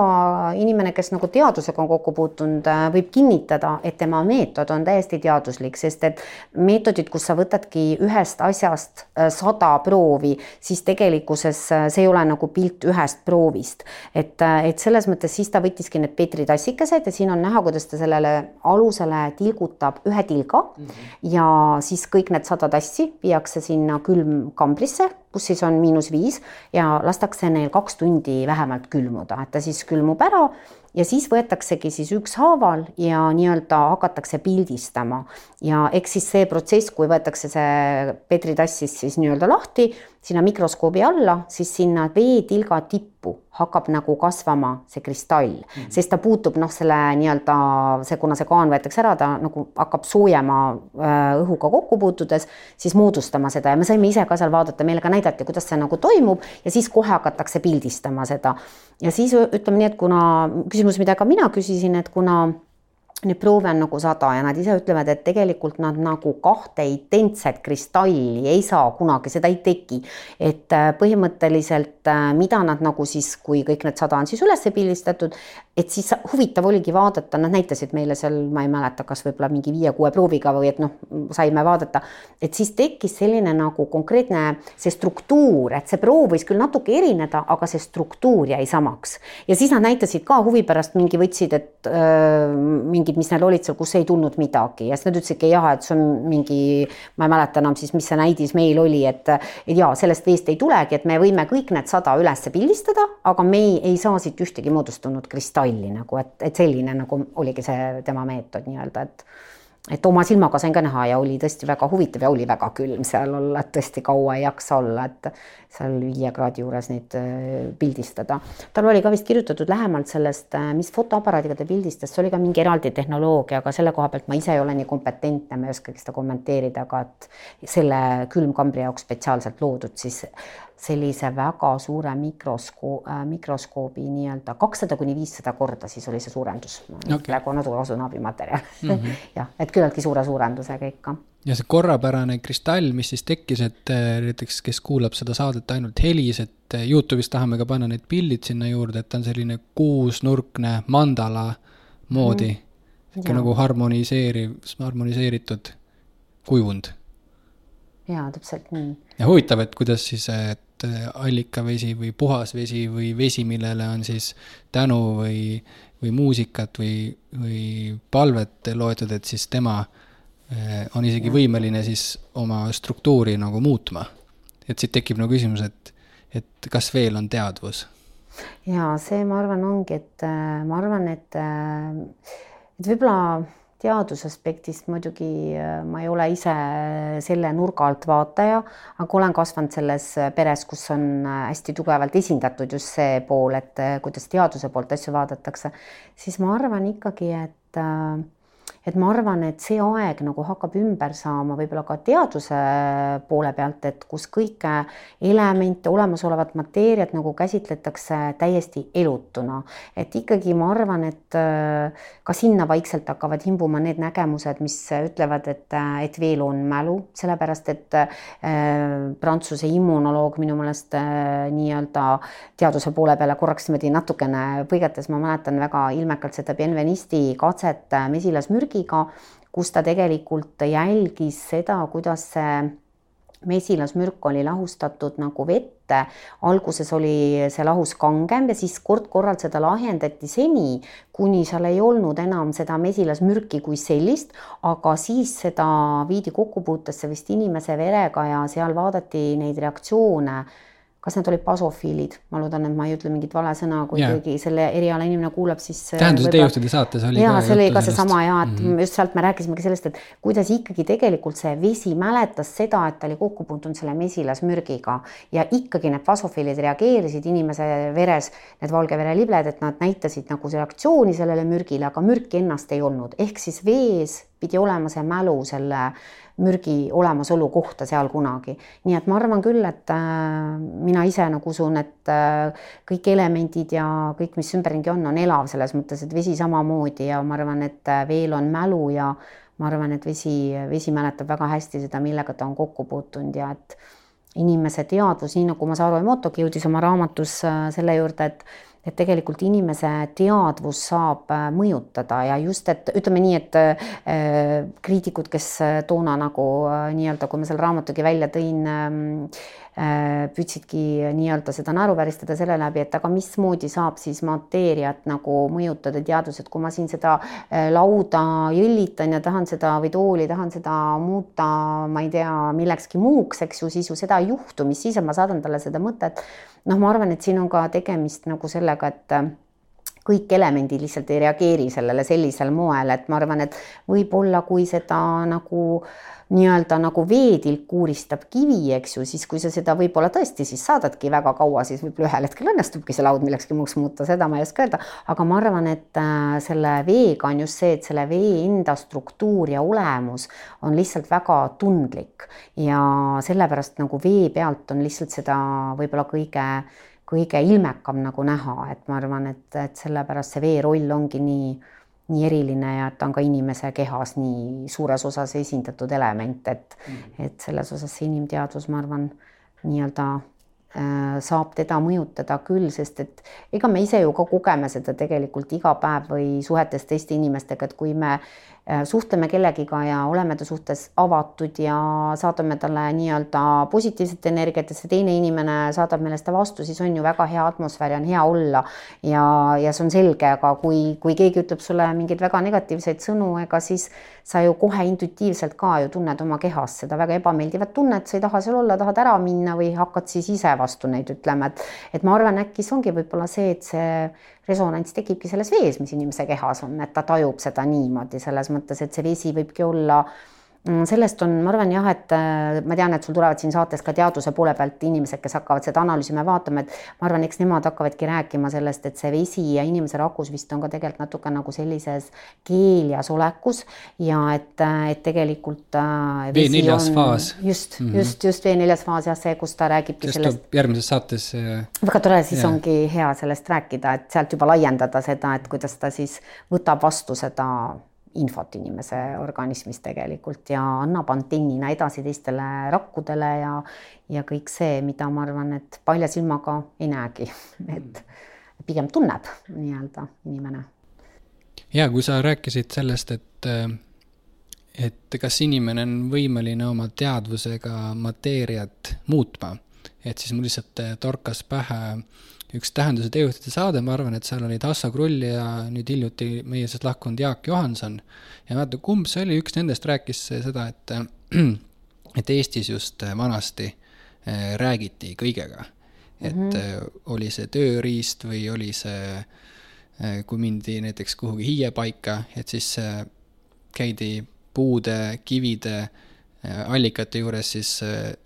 inimene, kes nagu teadusega on kokku puutunud, äh, võib kinnitada, et tema meetod on täiesti teaduslik, sest et meetodid, kus sa võtadki ühest asjast äh, sada proovi, siis tegelikkuses see ei ole nagu pilt ühest proovist. et, et selles mõttes siis ta võttiski need peetritassikesed ja siin on näha, kuidas ta sellele alusele tilgutab ühe tilga mm -hmm. ja siis kõik need sada tassi viiakse sinna külmkambrisse, kus siis on miinus viis ja lastakse neil kaks tundi vähemalt külmuda, et ta siis külmub ära ja siis võetaksegi siis ükshaaval ja nii-öelda hakatakse pildistama ja eks siis see protsess, kui võetakse see peetritassist siis nii-öelda lahti sinna mikroskoobi alla, siis sinna veetilga tippu hakkab nagu kasvama see kristall mm, -hmm. sest ta puutub noh, selle nii-öelda see, kuna see kaan võetakse ära, ta nagu hakkab soojema äh, õhuga kokku puutudes, siis moodustama seda ja me saime ise ka seal vaadata, meile ka näidati, kuidas see nagu toimub ja siis kohe hakatakse pildistama seda. ja siis ütleme nii, et kuna küsimus, mida ka mina küsisin, et kuna Neid proove on nagu sada ja nad ise ütlevad, et tegelikult nad nagu kahte identset kristalli ei saa kunagi, seda ei teki. et äh, põhimõtteliselt, äh, mida nad nagu siis, kui kõik need sada on siis üles pildistatud, et siis huvitav oligi vaadata, nad näitasid meile seal, ma ei mäleta, kas võib-olla mingi viie-kuue prooviga või et noh, saime vaadata, et siis tekkis selline nagu konkreetne see struktuur, et see proov võis küll natuke erineda, aga see struktuur jäi samaks. ja siis nad näitasid ka huvi pärast mingi võtsid, et öö, mingi mingid, mis neil olid seal, kus ei tulnud midagi. Ja siis nad ütlesidki jah, et see on mingi, ma ei mäleta enam siis, mis see näidis meil oli, et, jaa, sellest veest ei tulegi, et me võime kõik need sada üles pildistada, aga me ei, ei saa siit ühtegi moodustunud kristalli nagu, et, et selline nagu oligi see tema meetod nii-öelda, et et oma silmaga sain ka näha ja oli tõesti väga huvitav ja oli väga külm seal olla, et tõesti kaua ei jaksa olla, et seal viie kraadi juures neid äh, pildistada. tal oli ka vist kirjutatud lähemalt sellest, äh, mis fotoaparaadiga ta pildistas, see oli ka mingi eraldi tehnoloogia, aga selle koha pealt ma ise ei ole nii kompetentne, ma ei oskagi seda kommenteerida, aga et selle külmkambri jaoks spetsiaalselt loodud siis sellise väga suure mikroskoo-, äh, mikroskoobi nii-öelda kakssada kuni viissada korda, siis oli see suurendus okay.. praegu on osu abimaterjal mm -hmm. jah, et küllaltki suure suurendusega ikka. ja see korrapärane kristall, mis siis tekkis, et äh, näiteks, kes kuulab seda saadet ainult helis, et äh, Youtube'is tahame ka panna need pildid sinna juurde, et ta on selline kuusnurkne mandala moodi mm. -hmm. sihuke nagu harmoniseeriv, harmoniseeritud kujund. jaa, täpselt nii. ja huvitav, et kuidas siis, et et äh, allikavesi või puhas vesi või vesi, millele on siis tänu või, või muusikat või, või palvet loetud, et siis tema äh, on isegi võimeline siis oma struktuuri nagu muutma. et siit tekib nagu küsimus, et, et kas veel on teadvus? ja see, ma arvan, ongi, et äh, ma arvan, et, et võib-olla teadusaspektist muidugi äh, ma ei ole ise selle nurga alt vaataja, aga olen kasvanud selles peres, kus on äh, hästi tugevalt esindatud just see pool, et äh, kuidas teaduse poolt asju vaadatakse, siis ma arvan ikkagi, et äh, et ma arvan, et see aeg nagu hakkab ümber saama võib-olla ka teaduse poole pealt, et kus kõike elemente, olemasolevat mateeriat nagu käsitletakse täiesti elutuna. et ikkagi ma arvan, et äh, ka sinna vaikselt hakkavad imbuma need nägemused, mis ütlevad, et, äh, et veel on mälu, sellepärast et äh, Prantsuse immunoloog minu meelest äh, nii-öelda teaduse poole peale korraks niimoodi natukene põigates, ma mäletan väga ilmekalt seda Benvenisti katset mesilasmürgi mürgiga, kus ta tegelikult jälgis seda, kuidas see mesilasmürk oli lahustatud nagu vette. alguses oli see lahus kangem ja siis kord-korralt seda lahjendati seni, kuni seal ei olnud enam seda mesilasmürki kui sellist, aga siis seda viidi kokkupuutesse vist inimese verega ja seal vaadati neid reaktsioone kas need olid basofiilid, ma loodan, et ma ei ütle mingit vale sõna, kui yeah. keegi selle eriala inimene kuulab, siis. Äh, tähenduse teejuhtide saates oli. ja see oli ka seesama ja et mm -hmm. just sealt me rääkisimegi sellest, et kuidas ikkagi tegelikult see vesi mäletas seda, et ta oli kokku puutunud selle mesilasmürgiga ja ikkagi need basofiilid reageerisid inimese veres, need valgeverelibled, et nad näitasid nagu reaktsiooni sellele mürgile, aga mürki ennast ei olnud, ehk siis vees pidi olema see mälu selle mürgi olemasolu kohta seal kunagi. nii et ma arvan küll, et äh, mina ise nagu usun, et äh, kõik elemendid ja kõik, mis ümberringi on, on elav selles mõttes, et vesi samamoodi ja ma arvan, et äh, veel on mälu ja ma arvan, et vesi, vesi mäletab väga hästi seda, millega ta on kokku puutunud ja et inimese teadvus, nii nagu Masaru Emotoki jõudis oma raamatus selle juurde, et et tegelikult inimese teadvus saab äh, mõjutada ja just, et ütleme nii, et äh, kriitikud, kes äh, toona nagu nii-öelda, kui ma selle raamatugi välja tõin, ähm, püüdsidki nii-öelda seda naeruvääristada selle läbi, et aga mismoodi saab siis mateeriat nagu mõjutada teadus, et kui ma siin seda lauda jõllitan ja tahan seda või tooli tahan seda muuta, ma ei tea, millekski muuks, eks ju, siis ju seda ei juhtu, mis siis, et ma saadan talle seda mõtet. Noh, ma arvan, et siin on ka tegemist nagu sellega, et kõik elemendid lihtsalt ei reageeri sellele sellisel moel, et ma arvan, et võib-olla kui seda nagu nii-öelda nagu veetilk uuristab kivi, eks ju, siis kui sa seda võib-olla tõesti siis saadadki väga kaua, siis võib-olla ühel hetkel õnnestubki see laud millekski muuks muuta, seda ma ei oska öelda, aga ma arvan, et äh, selle veega on just see, et selle vee enda struktuur ja olemus on lihtsalt väga tundlik. Ja sellepärast nagu vee pealt on lihtsalt seda võib-olla kõige kõige ilmekam nagu näha, et ma arvan, et, et sellepärast see vee roll ongi nii, nii eriline ja et ta on ka inimese kehas nii suures osas esindatud element, et mm., et selles osas see inimteadus, ma arvan, nii-öelda äh, saab teda mõjutada küll, sest et ega me ise ju ka kogeme seda tegelikult iga päev või suhetes teiste inimestega, et kui me suhtleme kellegiga ja oleme ta suhtes avatud ja saadame talle nii-öelda positiivset energiat ja see teine inimene saadab meile seda vastu, siis on ju väga hea atmosfäär ja on hea olla. ja, ja see on selge, aga kui, kui keegi ütleb sulle mingeid väga negatiivseid sõnu, ega siis sa ju kohe intuitiivselt ka ju tunned oma kehas seda väga ebameeldivat tunnet, sa ei taha seal olla, tahad ära minna või hakkad siis ise vastu neid ütlema, et et ma arvan, äkki see ongi võib-olla see, et see resonants tekibki selles vees, mis inimese kehas on, et ta tajub seda niimoodi selles mõttes, et see vesi võibki olla äh, sellest on, ma arvan jah, et äh, ma tean, et sul tulevad siin saates ka teaduse poole pealt inimesed, kes hakkavad seda analüüsima ja vaatama, et ma arvan, eks nemad hakkavadki rääkima sellest, et see vesi ja inimese rakus vist on ka tegelikult natuke nagu sellises keeljas olekus ja et, äh, et tegelikult. Äh, V neljas faas. just mm, -hmm. just, just V neljas faas jah, see, kus ta räägibki Sest sellest. järgmises saates. väga tore, siis ja. ongi hea sellest rääkida, et sealt juba laiendada seda, et kuidas ta siis võtab vastu seda infot inimese organismis tegelikult ja annab antennina edasi teistele rakkudele ja, ja kõik see, mida ma arvan, et palja silmaga ei näegi, et pigem tunneb nii-öelda inimene. ja kui sa rääkisid sellest, et, et kas inimene on võimeline oma teadvusega mateeriat muutma, et siis mul lihtsalt torkas pähe üks Tähenduse teejuhtide saade, ma arvan, et seal olid Assa Krull ja nüüd hiljuti meie seast lahkunud Jaak Johanson. ja mäleta, kumb see oli, üks nendest rääkis seda, et, et Eestis just vanasti eh, räägiti kõigega. et mm -hmm. oli see tööriist või oli see, eh, kui mindi näiteks kuhugi hiiepaika, et siis käidi puude, kivide, allikate juures siis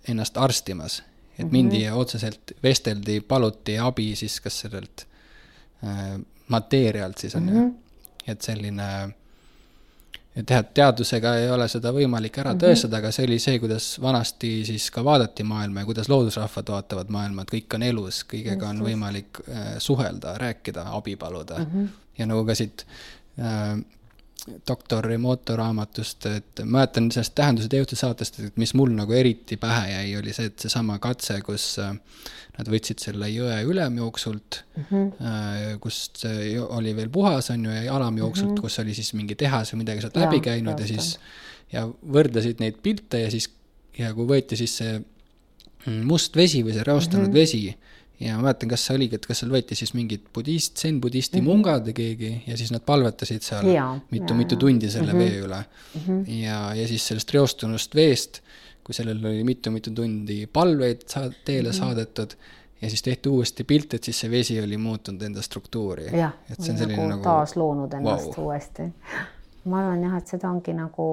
ennast arstimas et mindi ja otseselt vesteldi, paluti abi siis kas sellelt äh, mateerialt siis on mm -hmm. ju, mhm. et selline et teadusega ei ole seda võimalik ära mm -hmm. tõestada, aga see oli see, kuidas vanasti siis ka vaadati maailma ja kuidas loodusrahvad vaatavad maailma, et kõik on elus, kõigega on võimalik äh, suhelda, rääkida, abi paluda mm. -hmm. ja nagu ka siit äh, doktor Remoto raamatust, et mäletan sellest Tähenduse teostuse saatest, et mis mul nagu eriti pähe jäi, oli see, et seesama katse, kus äh, nad võtsid selle jõe ülemjooksult mm, -hmm. kust oli veel puhas, on ju, ja alamjooksult mm, -hmm. kus oli siis mingi tehas või midagi sealt läbi käinud ja siis ja võrdlesid neid pilte ja siis, ja kui võeti siis see must vesi või see reostanud mm -hmm. vesi ja ma mäletan, kas see oligi, et kas seal võeti siis mingid budist, zen-budisti mm -hmm. mungad või keegi ja siis nad palvetasid seal mitu-mitu tundi selle mm -hmm. vee üle mm. -hmm. ja, ja siis sellest reostunust veest, kui sellel oli mitu-mitu tundi palveid sa teele mm -hmm. saadetud ja siis tehti uuesti pilt, et siis see vesi oli muutunud enda struktuuri. jah, nagu, nagu taasloonud ennast wow. uuesti ma arvan jah, et seda ongi nagu,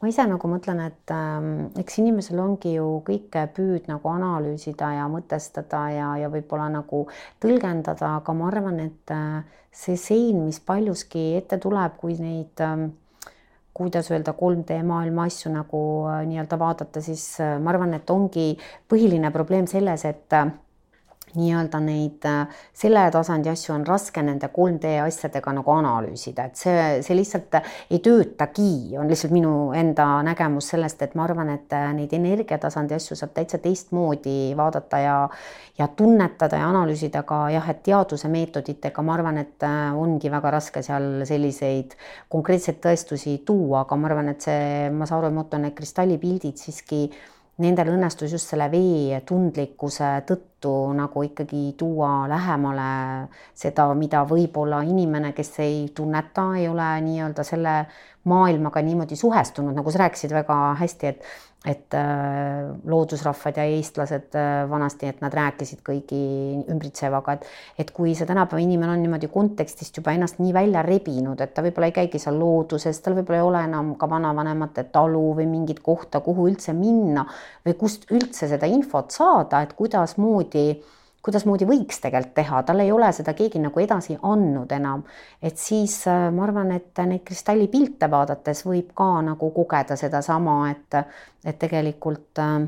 ma ise nagu mõtlen, et ähm, eks inimesel ongi ju kõike püüd nagu analüüsida ja mõtestada ja, ja võib-olla nagu tõlgendada, aga ma arvan, et äh, see sein, mis paljuski ette tuleb, kui neid ähm, kuidas öelda, 3D maailma asju nagu äh, nii-öelda vaadata, siis äh, ma arvan, et ongi põhiline probleem selles, et äh, nii-öelda neid äh, selle tasandi asju on raske nende 3D asjadega nagu analüüsida, et see, see lihtsalt ei töötagi, on lihtsalt minu enda nägemus sellest, et ma arvan, et äh, neid energiatasandi asju saab täitsa teistmoodi vaadata ja ja tunnetada ja analüüsida ka jah, et teaduse meetoditega, ma arvan, et äh, ongi väga raske seal selliseid konkreetseid tõestusi tuua, aga ma arvan, et see Masaru Emoto need kristallipildid siiski nendel õnnestus just selle vee tundlikkuse tõttu nagu ikkagi tuua lähemale seda, mida võib-olla inimene, kes ei tunneta, ei ole nii-öelda selle maailmaga niimoodi suhestunud, nagu sa rääkisid väga hästi, et et äh, loodusrahvad ja eestlased äh, vanasti, et nad rääkisid kõigi ümbritsevaga, et et kui see tänapäeva inimene on niimoodi kontekstist juba ennast nii välja rebinud, et ta võib-olla ei käigi seal looduses, tal võib-olla ei ole enam ka vanavanemate talu või mingit kohta, kuhu üldse minna või kust üldse seda infot saada, et kuidasmoodi kuidasmoodi võiks tegelikult teha, tal ei ole seda keegi nagu edasi andnud enam. et siis äh, ma arvan, et neid kristallipilte vaadates võib ka nagu kogeda sedasama, et, et tegelikult äh,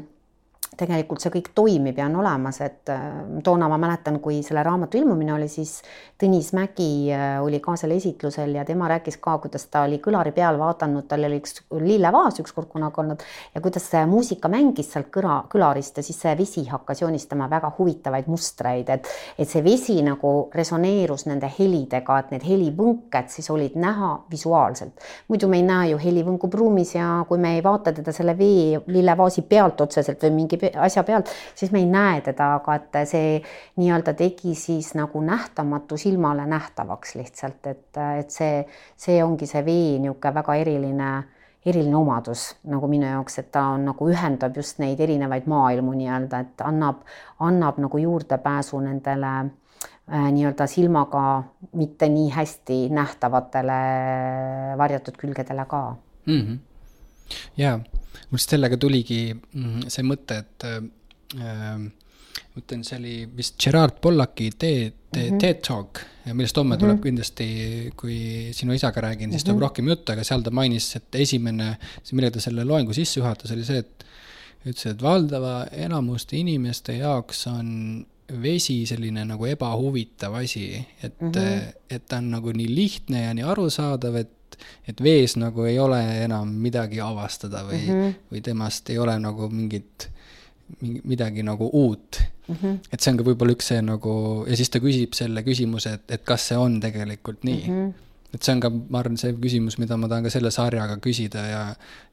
tegelikult see kõik toimib ja on olemas, et äh, toona ma mäletan, kui selle raamatu ilmumine oli, siis Tõnis Mägi äh, oli ka seal esitlusel ja tema rääkis ka, kuidas ta oli kõlari peal vaadanud, tal oli üks lillevaas ükskord kunagi olnud ja kuidas see muusika mängis sealt kõla, kõlarist ja siis see vesi hakkas joonistama väga huvitavaid mustreid, et et see vesi nagu resoneerus nende helidega, et need helivõnked siis olid näha visuaalselt. muidu me ei näe ju heli võnkub ruumis ja kui me ei vaata teda selle vee lillevaasi pealt otseselt või mingi asja pealt, siis me ei näe teda, aga et see nii-öelda tegi siis nagu nähtamatu silmale nähtavaks lihtsalt, et, et see, see ongi see vee niisugune väga eriline eriline omadus nagu minu jaoks, et ta on nagu ühendab just neid erinevaid maailmu nii-öelda, et annab, annab nagu juurdepääsu nendele äh, nii-öelda silmaga mitte nii hästi nähtavatele varjatud külgedele ka mm. -hmm. ja mul sellega tuligi mm, see mõte, et äh, ma ütlen, see oli vist Gerard Pollaki TED mm -hmm. TED Talk, millest homme tuleb mm -hmm. kindlasti, kui sinu isaga räägin, siis tuleb mm -hmm. rohkem juttu, aga seal ta mainis, et esimene, millega ta selle loengu sisse juhatas, oli see, et ütles, et valdava enamuste inimeste jaoks on vesi selline nagu ebahuvitav asi, et mm, -hmm. et ta on nagu nii lihtne ja nii arusaadav, et et vees nagu ei ole enam midagi avastada või mm, -hmm. või temast ei ole nagu mingit, midagi nagu uut mm. -hmm. et see on ka võib-olla üks see nagu ja siis ta küsib selle küsimuse, et, et kas see on tegelikult nii mm. -hmm et see on ka, ma arvan, see küsimus, mida ma tahan ka selle sarjaga küsida ja,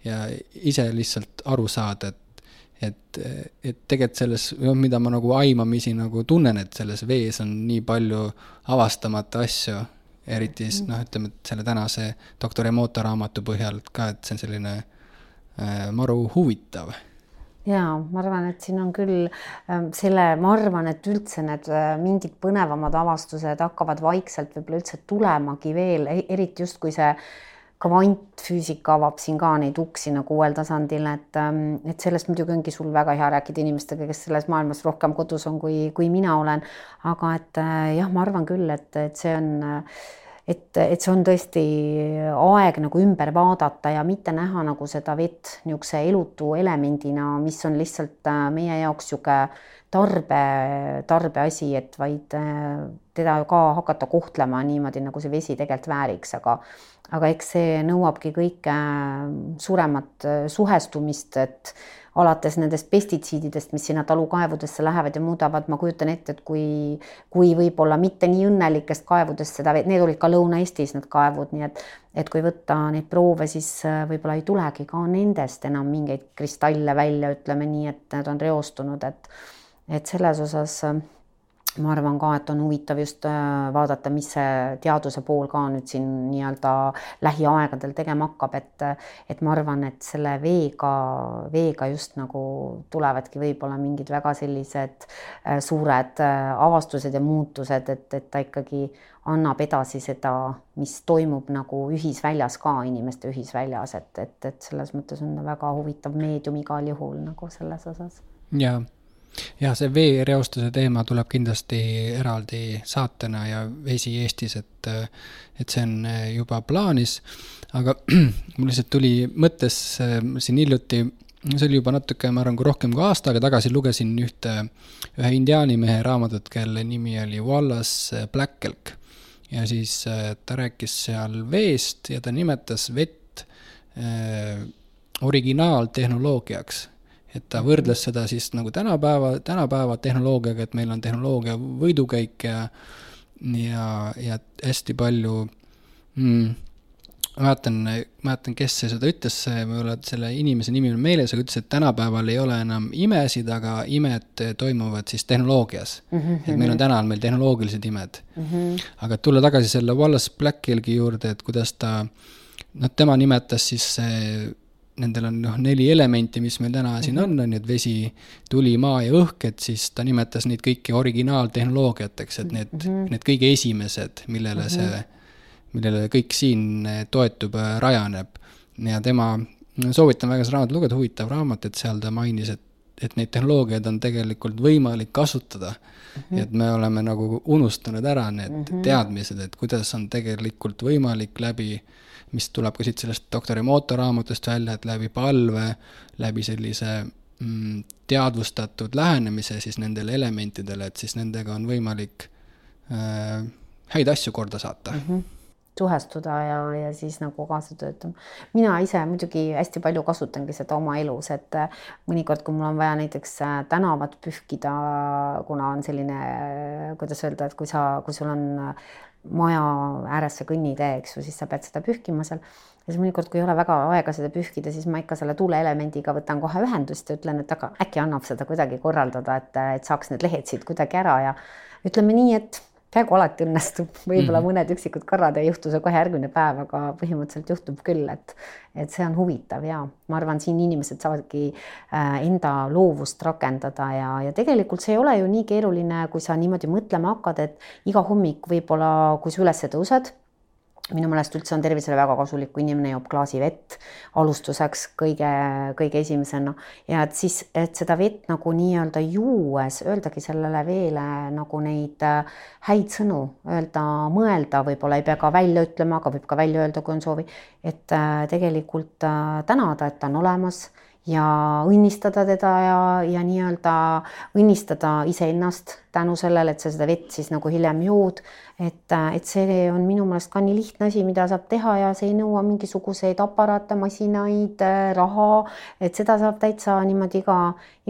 ja ise lihtsalt aru saada, et, et, et tegelikult selles, noh, mida ma nagu aimamisi nagu tunnen, et selles vees on nii palju avastamata asju eriti siis noh, ütleme, et selle tänase doktor Emoto raamatu põhjal ka, et see on selline äh, maru huvitav. Ja ma arvan, et siin on küll äh, selle, ma arvan, et üldse need äh, mingid põnevamad avastused hakkavad vaikselt võib-olla üldse tulemagi veel, e-, eriti just kui see kvantfüüsika avab siin ka neid uksi nagu uuel tasandil, et, ähm, et sellest muidugi ongi sul väga hea rääkida inimestega, kes selles maailmas rohkem kodus on, kui, kui mina olen. aga et äh, jah, ma arvan küll, et, et see on et, et see on tõesti aeg nagu ümber vaadata ja mitte näha nagu seda vett niisuguse elutu elemendina, mis on lihtsalt äh, meie jaoks niisugune tarbe, tarbeasi, et vaid äh, teda ka hakata kohtlema niimoodi, nagu see vesi tegelikult vääriks, aga aga eks see nõuabki kõike äh, suuremat äh, suhestumist, et alates nendest pestitsiididest, mis sinna talukaevudesse lähevad ja muudavad, ma kujutan ette, et kui, kui võib-olla mitte nii õnnelikest kaevudest seda, need olid ka Lõuna-Eestis need kaevud, nii et, et kui võtta neid proove, siis äh, võib-olla ei tulegi ka nendest enam mingeid kristalle välja, ütleme nii, et need on reostunud, et, et selles osas ma arvan ka, et on huvitav just äh, vaadata, mis see teaduse pool ka nüüd siin nii-öelda lähiaegadel tegema hakkab, et et ma arvan, et selle veega, veega just nagu tulevadki võib-olla mingid väga sellised äh, suured äh, avastused ja muutused, et, et ta ikkagi annab edasi seda, mis toimub nagu ühisväljas ka, inimeste ühisväljas, et, et, et selles mõttes on väga huvitav meedium igal juhul nagu selles osas. jaa jah, see veereostuse teema tuleb kindlasti eraldi saatena ja vesi Eestis, et, et see on juba plaanis. aga mul lihtsalt tuli mõttes siin hiljuti, see oli juba natuke, ma arvan, kui rohkem kui aasta aega tagasi lugesin ühte, ühe indiaani mehe raamatut, kelle nimi oli Wallace Black Elk. ja siis ta rääkis seal veest ja ta nimetas vett äh, originaaltehnoloogiaks et ta võrdles seda siis nagu tänapäeva, tänapäeva tehnoloogiaga, et meil on tehnoloogia võidukäik ja ja, ja hästi palju mm, mäletan, mäletan, kes see seda ütles, ole selle inimese nimi meeles, aga ütles, et tänapäeval ei ole enam imesid, aga imed toimuvad siis tehnoloogias mm. -hmm. et meil on täna on meil tehnoloogilised imed mm. -hmm. aga tulla tagasi selle Wallace Blackhilgi juurde, et kuidas ta, noh, tema nimetas siis nendel on noh, neli elementi, mis meil täna siin on, on ju, et vesi, tuli, maa ja õhk, et siis ta nimetas neid kõiki originaaltehnoloogiateks, et need mm, -hmm. need kõige esimesed, millele mm -hmm. see millele kõik siin eh, toetub, eh, rajaneb. ja tema, soovitan väga seda raamatut lugeda, huvitav raamat, et seal ta mainis, et, et neid tehnoloogiaid on tegelikult võimalik kasutada mm. -hmm. et me oleme nagu unustanud ära need mm -hmm. teadmised, et kuidas on tegelikult võimalik läbi, mis tuleb ka siit sellest doktor Emoto raamatust välja, et läbi palve, läbi sellise mm, teadvustatud lähenemise siis nendele elementidele, et siis nendega on võimalik äh, häid asju korda saata mm. -hmm suhestuda ja, ja siis nagu kaasa töötama. mina ise muidugi hästi palju kasutangi seda oma elus, et äh, mõnikord, kui mul on vaja näiteks äh, tänavat pühkida, kuna on selline, kuidas öelda, et kui sa, kui sul on maja ääres see kõnnitee, eks ju, siis sa pead seda pühkima seal. Ja siis mõnikord, kui ei ole väga aega seda pühkida, siis ma ikka selle tuuleelemendiga võtan kohe ühendust ja ütlen, et aga äkki annab seda kuidagi korraldada, et, et saaks need lehed siit kuidagi ära ja ütleme nii, et peaaegu alati õnnestub, võib-olla mm -hmm. mõned üksikud korrad ei juhtu see kohe järgmine päev, aga põhimõtteliselt juhtub küll, et et see on huvitav ja ma arvan, siin inimesed saavadki äh, enda loovust rakendada ja, ja tegelikult see ei ole ju nii keeruline, kui sa niimoodi mõtlema hakkad, et iga hommik võib-olla, kui sa üles tõused minu meelest üldse on tervisele väga kasulik, kui inimene joob klaasi vett alustuseks kõige, kõige esimesena. Ja et siis, et seda vett nagu nii-öelda juues öeldagi sellele veele nagu neid äh, häid sõnu, öelda, mõelda, võib-olla ei pea ka välja ütlema, aga võib ka välja öelda, kui on soovi, et äh, tegelikult äh, tänada, et ta on olemas ja õnnistada teda ja, ja nii-öelda õnnistada iseennast tänu sellele, et sa seda vett siis nagu hiljem jood. et, et see on minu meelest ka nii lihtne asi, mida saab teha ja see ei nõua mingisuguseid aparaate, masinaid, raha, et seda saab täitsa niimoodi iga,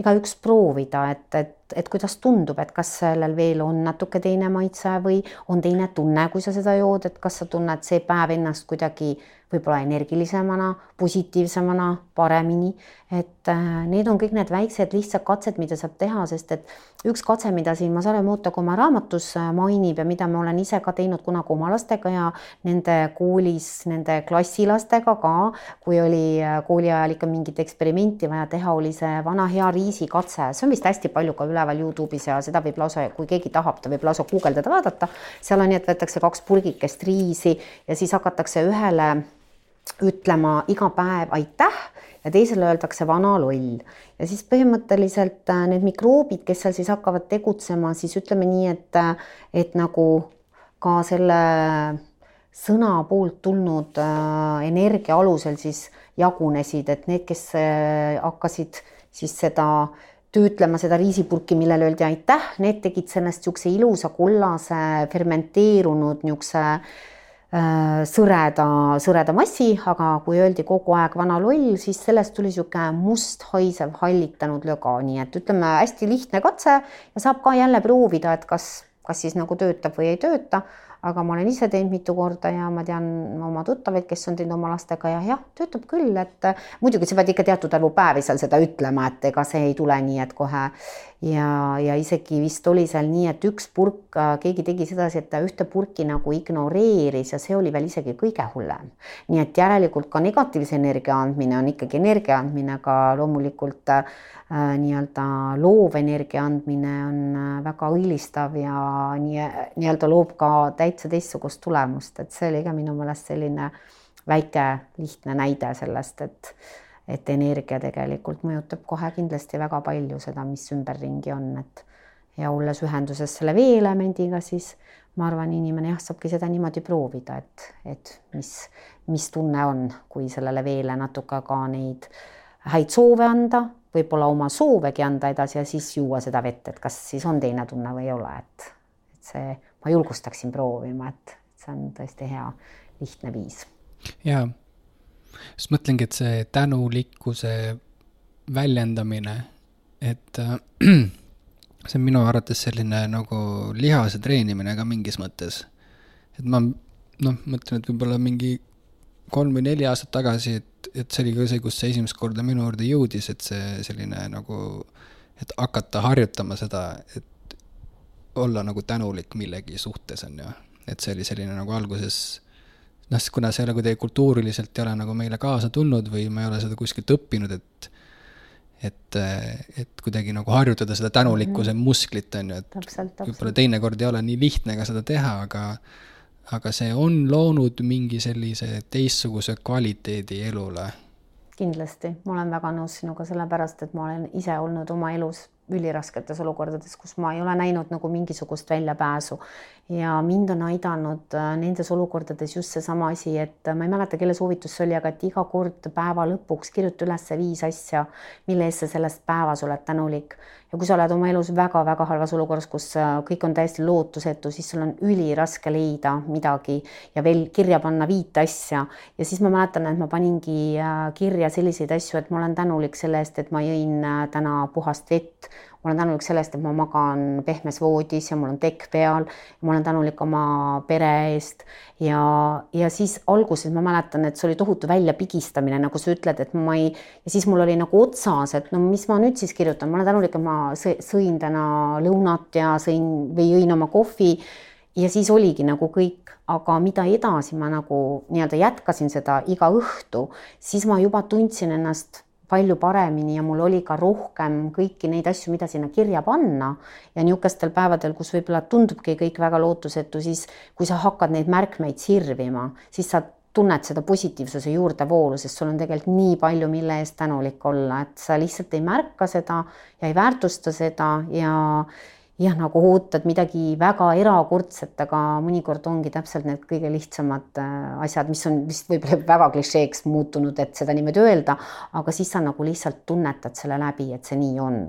igaüks proovida, et, et, et kuidas tundub, et kas sellel veel on natuke teine maitse või on teine tunne, kui sa seda jood, et kas sa tunned see päev ennast kuidagi võib-olla energilisemana, positiivsemana, paremini. et äh, need on kõik need väiksed lihtsad katsed, mida saab teha, sest et üks katse, mida siin Masare Motoko oma raamatus äh, mainib ja mida ma olen ise ka teinud kunagi oma lastega ja nende koolis, nende klassilastega ka, kui oli äh, kooli ajal ikka mingit eksperimenti vaja teha, oli see vana hea riisikatse, see on vist hästi palju ka üleval Youtube'is ja seda võib lausa, kui keegi tahab, ta võib lausa guugeldada, vaadata. seal on nii, et võetakse kaks purgikest riisi ja siis hakatakse ühele ütlema iga päev aitäh ja teisele öeldakse vana loll. ja siis põhimõtteliselt äh, need mikroobid, kes seal siis hakkavad tegutsema, siis ütleme nii, et, äh, et nagu ka selle sõna poolt tulnud äh, energia alusel siis jagunesid, et need, kes hakkasid siis seda töötlema seda riisipurki, millele öeldi aitäh, need tegid sellest niisuguse ilusa kollase fermenteerunud niisuguse Äh, sõreda, sõreda massi, aga kui öeldi kogu aeg vana loll, siis sellest tuli niisugune must haisev hallitanud löga, nii et ütleme, hästi lihtne katse ja saab ka jälle proovida, et kas, kas siis nagu töötab või ei tööta. Aga ma olen ise teinud mitu korda ja ma tean oma tuttavaid, kes on teinud oma lastega ja jah, töötab küll, et muidugi sa pead ikka teatud arvu päevi seal seda ütlema, et ega see ei tule nii, et kohe ja, ja isegi vist oli seal nii, et üks purk, keegi tegi sedasi, et ta ühte purki nagu ignoreeris ja see oli veel isegi kõige hullem. nii et järelikult ka negatiivse energia andmine on ikkagi energia andmine, aga loomulikult äh, nii-öelda loovenergia andmine on äh, väga õilistav ja nii, nii-öelda loob ka täitsa teistsugust tulemust, et see oli ka minu meelest selline väike lihtne näide sellest, et et energia tegelikult mõjutab kohe kindlasti väga palju seda, mis ümberringi on, et ja olles ühenduses selle veeelemendiga, siis ma arvan, inimene jah, saabki seda niimoodi proovida, et, et mis, mis tunne on, kui sellele veele natuke ka neid häid soove anda, võib-olla oma soovegi anda edasi ja siis juua seda vett, et kas siis on teine tunne või ei ole, et, et see, ma julgustaksin proovima, et see on tõesti hea lihtne viis. jaa just mõtlengi, et see tänulikkuse väljendamine, et äh, see on minu arvates selline nagu lihase treenimine ka mingis mõttes. et ma noh, mõtlen, et võib-olla mingi kolm või neli aastat tagasi, et, et see oli ka see, kus see esimest korda minu juurde jõudis, et see selline nagu, et hakata harjutama seda, et olla nagu tänulik millegi suhtes, on ju. et see oli selline nagu alguses noh, kuna see ei ole kuidagi kultuuriliselt ei ole nagu meile kaasa tulnud või ma ei ole seda kuskilt õppinud, et et, et kuidagi nagu harjutada seda tänulikkuse mm -hmm. musklit, on ju, et võib-olla teinekord ei ole nii lihtne ka seda teha, aga aga see on loonud mingi sellise teistsuguse kvaliteedi elule. kindlasti, ma olen väga nõus sinuga, sellepärast et ma olen ise olnud oma elus ülirasketes olukordades, kus ma ei ole näinud nagu mingisugust väljapääsu ja mind on aidanud äh, nendes olukordades just seesama asi, et äh, ma ei mäleta, kelle soovitus see oli, aga et iga kord päeva lõpuks kirjuta üles viis asja, mille eest sa sellest päevas oled tänulik. Ja kui sa oled oma elus väga-väga halvas olukorras, kus äh, kõik on täiesti lootusetu, siis sul on üliraske leida midagi ja veel kirja panna viit asja. Ja siis ma mäletan, et ma paningi kirja selliseid asju, et ma olen tänulik selle eest, et ma jõin täna puhast vett ma olen tänulik sellest, et ma magan pehmes voodis ja mul on tekk peal. ma olen tänulik oma pere eest. Ja, ja siis alguses ma mäletan, et see oli tohutu väljapigistamine, nagu sa ütled, et ma ei ja siis mul oli nagu otsas, et no mis ma nüüd siis kirjutan, ma olen tänulik, et ma sõin täna lõunat ja sõin või jõin oma kohvi. Ja siis oligi nagu kõik, aga mida edasi ma nagu nii-öelda jätkasin seda iga õhtu, siis ma juba tundsin ennast palju paremini ja mul oli ka rohkem kõiki neid asju, mida sinna kirja panna. ja niisugustel päevadel, kus võib-olla tundubki kõik väga lootusetu, siis kui sa hakkad neid märkmeid sirvima, siis sa tunned seda positiivsuse juurdevoolu, sest sul on tegelikult nii palju, mille eest tänulik olla, et sa lihtsalt ei märka seda ja ei väärtusta seda ja jah, nagu ootad midagi väga erakordset, aga mõnikord ongi täpselt need kõige lihtsamad äh, asjad, mis on vist võib-olla väga klišeeks muutunud, et seda niimoodi öelda, aga siis sa nagu lihtsalt tunnetad selle läbi, et see nii on.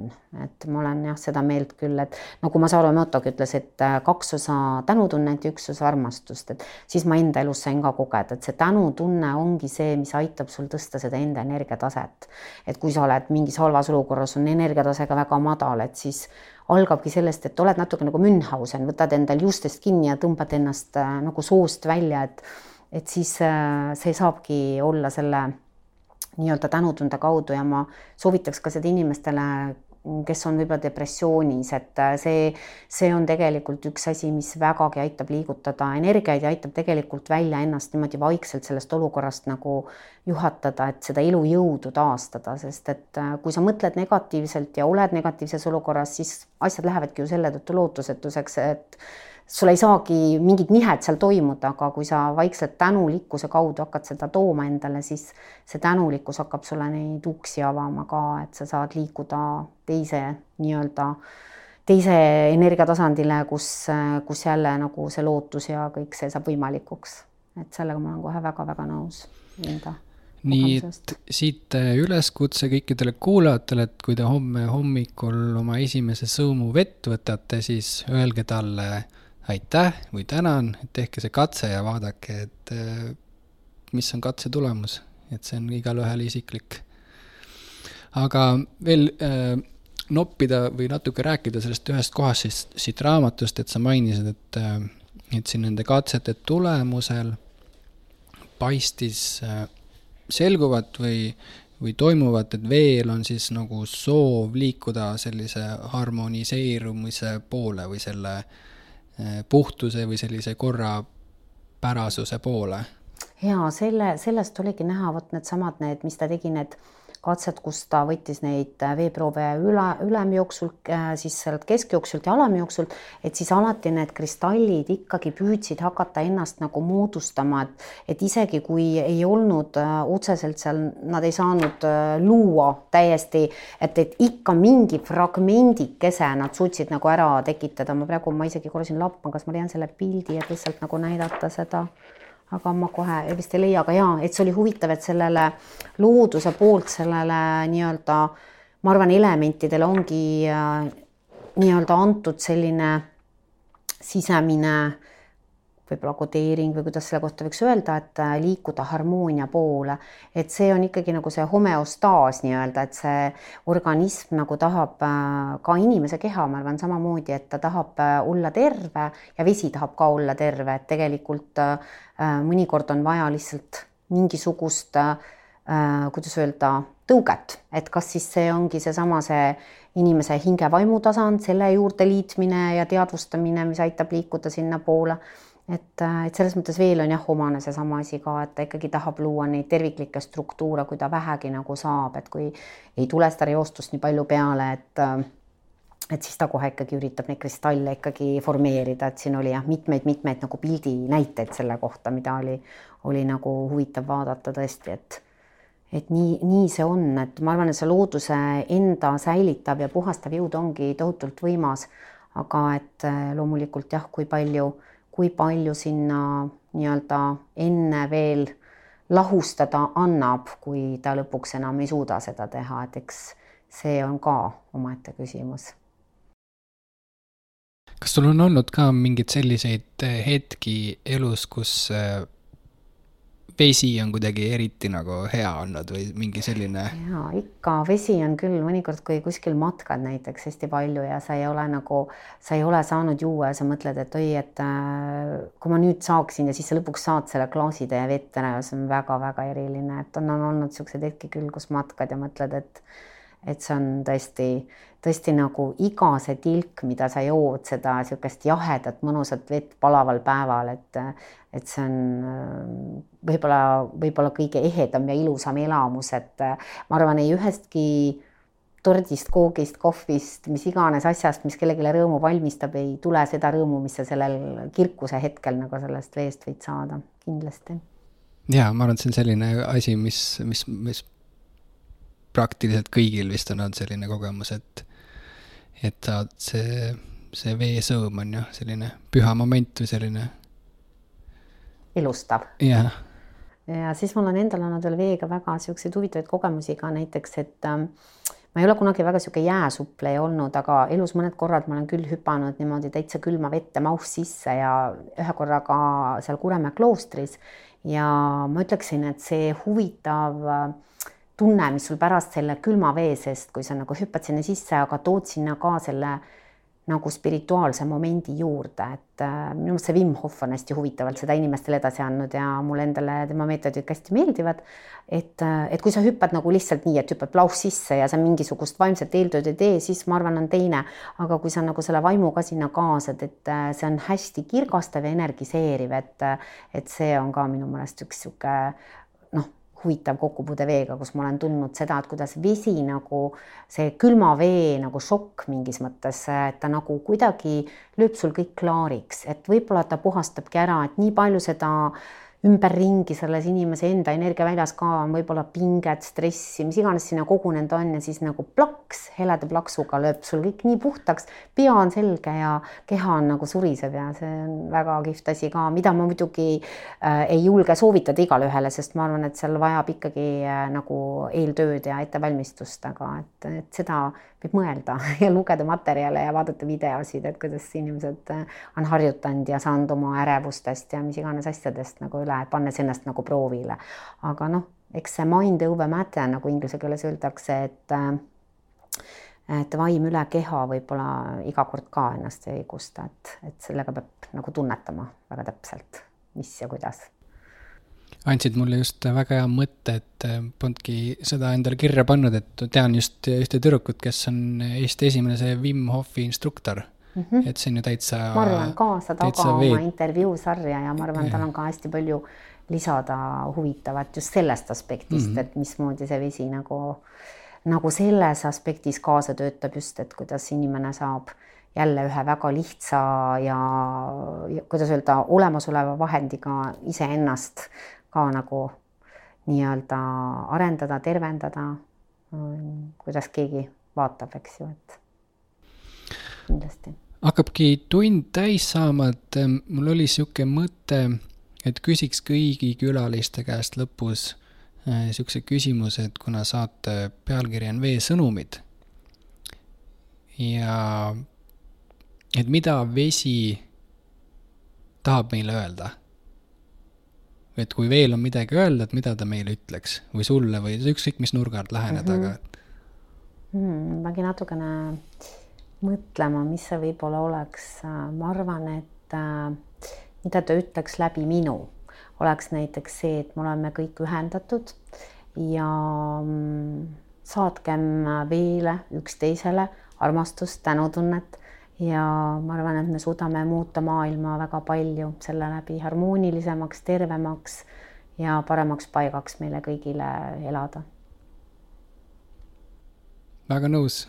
et ma olen jah seda meelt küll, et nagu Masaru Emotogi ütles, et äh, kaks osa tänutunnet ja üks osa armastust, et siis ma enda elus sain ka kogeda, et see tänutunne ongi see, mis aitab sul tõsta seda enda energiataset. et kui sa oled mingis halvas olukorras, on energiatase ka väga madal, et siis algabki sellest, et oled natuke nagu Münchhausen, võtad endal juustest kinni ja tõmbad ennast äh, nagu soost välja, et et siis äh, see saabki olla selle nii-öelda tänutunde kaudu ja ma soovitaks ka seda inimestele kes on võib-olla depressioonis, et äh, see, see on tegelikult üks asi, mis vägagi aitab liigutada energiaid ja aitab tegelikult välja ennast niimoodi vaikselt sellest olukorrast nagu juhatada, et seda elujõudu taastada, sest et äh, kui sa mõtled negatiivselt ja oled negatiivses olukorras, siis asjad lähevadki ju selle tõttu lootusetuseks, et sul ei saagi mingit nihet seal toimuda, aga kui sa vaikselt tänulikkuse kaudu hakkad seda tooma endale, siis see tänulikkus hakkab sulle neid uksi avama ka, et sa saad liikuda teise nii-öelda, teise energiatasandile, kus, kus jälle nagu see lootus ja kõik see saab võimalikuks. et sellega ma olen kohe väga-väga nõus enda nii et siit üleskutse kõikidele kuulajatele, et kui te homme hommikul oma esimese sõõmu vett võtate, siis öelge talle aitäh või tänan, tehke see katse ja vaadake, et äh, mis on katse tulemus, et see on igalühel isiklik. aga veel äh, noppida või natuke rääkida sellest ühest kohast siis siit raamatust, et sa mainisid, et, äh, et siin nende katsete tulemusel paistis äh, selguvat või, või toimuvat, et veel on siis nagu soov liikuda sellise harmoniseerumise poole või selle äh, puhtuse või sellise korrapärasuse poole. ja selle, sellest oligi näha, vot needsamad need, mis ta tegi, need katset, kus ta võttis neid veeproove üle, ülemjooksult, äh, siis sealt keskjooksult ja alamjooksult, et siis alati need kristallid ikkagi püüdsid hakata ennast nagu moodustama, et, et isegi kui ei olnud äh, otseselt seal, nad ei saanud äh, luua täiesti, et, et ikka mingi fragmendikese nad suutsid nagu ära tekitada, ma praegu, ma isegi korra siin lappan, kas ma leian selle pildi, et lihtsalt nagu näidata seda aga ma kohe vist ei leia, aga jaa, et see oli huvitav, et sellele looduse poolt sellele nii-öelda, ma arvan, elementidele ongi äh, nii-öelda antud selline sisemine võib-olla kodeering või kuidas selle kohta võiks öelda, et äh, liikuda harmoonia poole. et see on ikkagi nagu see homeostaas nii-öelda, et see organism nagu tahab äh, ka inimese keha, ma arvan samamoodi, et ta tahab olla terve ja vesi tahab ka olla terve, et tegelikult mõnikord on vaja lihtsalt mingisugust äh, kuidas öelda, tõuget, et kas siis see ongi seesama see inimese hinge-vaimu tasand, selle juurde liitmine ja teadvustamine, mis aitab liikuda sinnapoole et, et selles mõttes veel on jah, omane seesama asi ka, et ta ikkagi tahab luua neid terviklikke struktuure, kui ta vähegi nagu saab, et kui ei tule seda reostust nii palju peale, et et siis ta kohe ikkagi üritab neid kristalle ikkagi formeerida, et siin oli jah, mitmeid-mitmeid nagu pildinäiteid selle kohta, mida oli, oli nagu huvitav vaadata tõesti, et et nii, nii see on, et ma arvan, et see looduse enda säilitav ja puhastav jõud ongi tohutult võimas, aga et loomulikult jah, kui palju kui palju sinna nii-öelda enne veel lahustada annab, kui ta lõpuks enam ei suuda seda teha, et eks see on ka omaette küsimus. kas sul on olnud ka mingeid selliseid hetki elus, kus vesi on kuidagi eriti nagu hea olnud või mingi selline? ja ikka, vesi on küll mõnikord, kui kuskil matkad näiteks hästi palju ja sa ei ole nagu, sa ei ole saanud juua ja sa mõtled, et oi, et äh, kui ma nüüd saaksin ja siis sa lõpuks saad selle klaasitäie vett ära ja see on väga-väga eriline, et on, on olnud niisuguseid hetki küll, kus matkad ja mõtled, et et see on tõesti, tõesti nagu iga see tilk, mida sa jood, seda niisugust jahedat mõnusat vett palaval päeval, et et see on võib-olla, võib-olla kõige ehedam ja ilusam elamus, et ma arvan, ei ühestki tordist, koogist, kohvist, mis iganes asjast, mis kellelegi rõõmu valmistab, ei tule seda rõõmu, mis sa sellel kirkuse hetkel nagu sellest veest võid saada, kindlasti. ja ma arvan, et see on selline asi, mis, mis, mis praktiliselt kõigil vist on olnud selline kogemus, et, et saad see, see veesõõm on ju selline püha moment või selline. ilustav. jah. ja siis mul on endal olnud veel veega väga siukseid huvitavaid kogemusi ka näiteks, et ähm, ma ei ole kunagi väga sihuke jääsupleja olnud, aga elus mõned korrad ma olen küll hüpanud niimoodi täitsa külma vette mauh sisse ja ühe korra ka seal Kuremäe kloostris ja ma ütleksin, et see huvitav äh, tunne, mis sul pärast selle külma vee seest, kui sa nagu hüppad sinna sisse, aga tood sinna ka selle nagu spirituaalse momendi juurde, et äh, minu meelest see Wim Hof on hästi huvitavalt seda inimestele edasi andnud ja mulle endale tema meetodid hästi meeldivad. et, äh, et kui sa hüppad nagu lihtsalt nii, et hüppad plauh sisse ja sa mingisugust vaimset eeltööd ei tee, siis ma arvan, on teine. aga kui sa nagu selle vaimu ka sinna kaasad, et äh, see on hästi kirgastav ja energiseeriv, et, et see on ka minu meelest üks sihuke huvitav kokkupuude veega, kus ma olen tundnud seda, et kuidas vesi nagu see külma vee nagu šokk mingis mõttes, et ta nagu kuidagi lööb sul kõik klaariks, et võib-olla ta puhastabki ära, et nii palju seda ümberringi selles inimese enda energiaväljas ka on võib-olla pinget, stressi, mis iganes sinna kogunenud on ja siis nagu plaks, heleda plaksuga lööb sul kõik nii puhtaks, pea on selge ja keha on nagu suriseb ja see on väga kihvt asi ka, mida ma muidugi äh, ei julge soovitada igale ühele, sest ma arvan, et seal vajab ikkagi äh, nagu eeltööd ja ettevalmistust, aga et, et seda võib mõelda ja lugeda materjale ja vaadata videosid, et kuidas inimesed äh, on harjutanud ja saanud oma ärevustest ja mis iganes asjadest nagu üle, pannes ennast nagu proovile. aga noh, eks see mind over matter nagu inglise keeles öeldakse, et äh, et vaim üle keha võib-olla iga kord ka ennast ei õigusta, et, et sellega peab nagu tunnetama väga täpselt, mis ja kuidas andsid mulle just väga hea mõtte, et äh, polnudki seda endale kirja pannud, et tean just ühte tüdrukut, kes on Eesti esimene see Wim Hofi instruktor mm. -hmm. et see on ju täitsa. ma arvan, kaasa taga oma intervjuusarja ja ma arvan, tal on ka hästi palju lisada huvitavat just sellest aspektist mm, -hmm. et mismoodi see vesi nagu, nagu selles aspektis kaasa töötab just, et kuidas inimene saab jälle ühe väga lihtsa ja, ja kuidas öelda, olemasoleva vahendiga iseennast ka nagu nii-öelda arendada, tervendada, kuidas keegi vaatab, eks ju, et kindlasti. hakkabki tund täis saama, et mul oli sihuke mõte, et küsiks kõigi külaliste käest lõpus eh, küsimuse, et kuna saate pealkiri on Veesõnumid ja et mida vesi tahab meile öelda et kui veel on midagi öelda, et mida ta meile ütleks või sulle või ükskõik mis nurga alt läheneda mm, -hmm. aga hmm,. ma pidin natukene mõtlema, mis see võib-olla oleks. ma arvan, et äh, mida ta ütleks läbi minu oleks näiteks see, et me oleme kõik ühendatud ja mm, saatkem veele üksteisele armastust, tänutunnet ja ma arvan, et me suudame muuta maailma väga palju selle läbi harmoonilisemaks, tervemaks ja paremaks paigaks meile kõigile elada. väga nõus,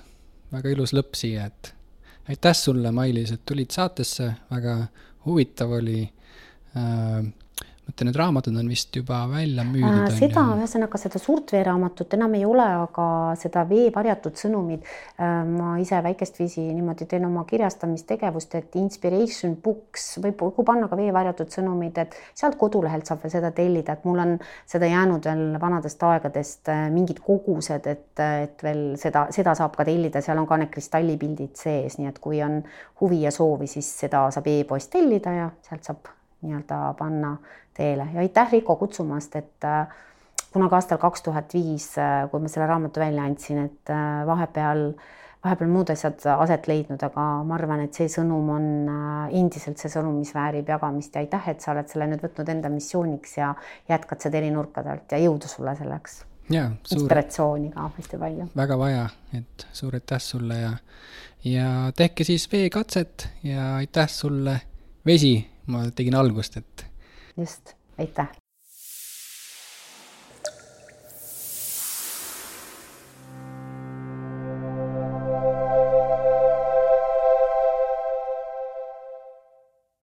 väga ilus lõpp siia, et aitäh sulle, Mailis, et tulid saatesse, väga huvitav oli äh, mõtlen, need raamatud on vist juba välja müüdud. Äh, seda, ühesõnaga seda suurt veeraamatut enam ei ole, aga seda Vee varjatud sõnumid äh, ma ise väikest viisi niimoodi teen oma kirjastamistegevust, et inspiration books võib kokku panna ka Vee varjatud sõnumid, et sealt kodulehelt saab veel seda tellida, et mul on seda jäänud veel vanadest aegadest äh, mingid kogused, et, et veel seda, seda saab ka tellida, seal on ka need kristallipildid sees, nii et kui on huvi ja soovi, siis seda saab e-poest tellida ja sealt saab nii-öelda panna teele ja aitäh, Riko, kutsumast, et äh, kunagi aastal kaks tuhat viis, äh, kui ma selle raamatu välja andsin, et äh, vahepeal, vahepeal muud asjad aset leidnud, aga ma arvan, et see sõnum on endiselt see sõnum, mis väärib jagamist ja aitäh, et sa oled selle nüüd võtnud enda missiooniks ja jätkad seda eri nurkadelt ja jõudu sulle selleks. jaa, suur. inspiratsiooni ka hästi palju. väga vaja, et suur aitäh sulle ja, ja tehke siis veekatset ja aitäh sulle, vesi, ma tegin algust, et just, aitäh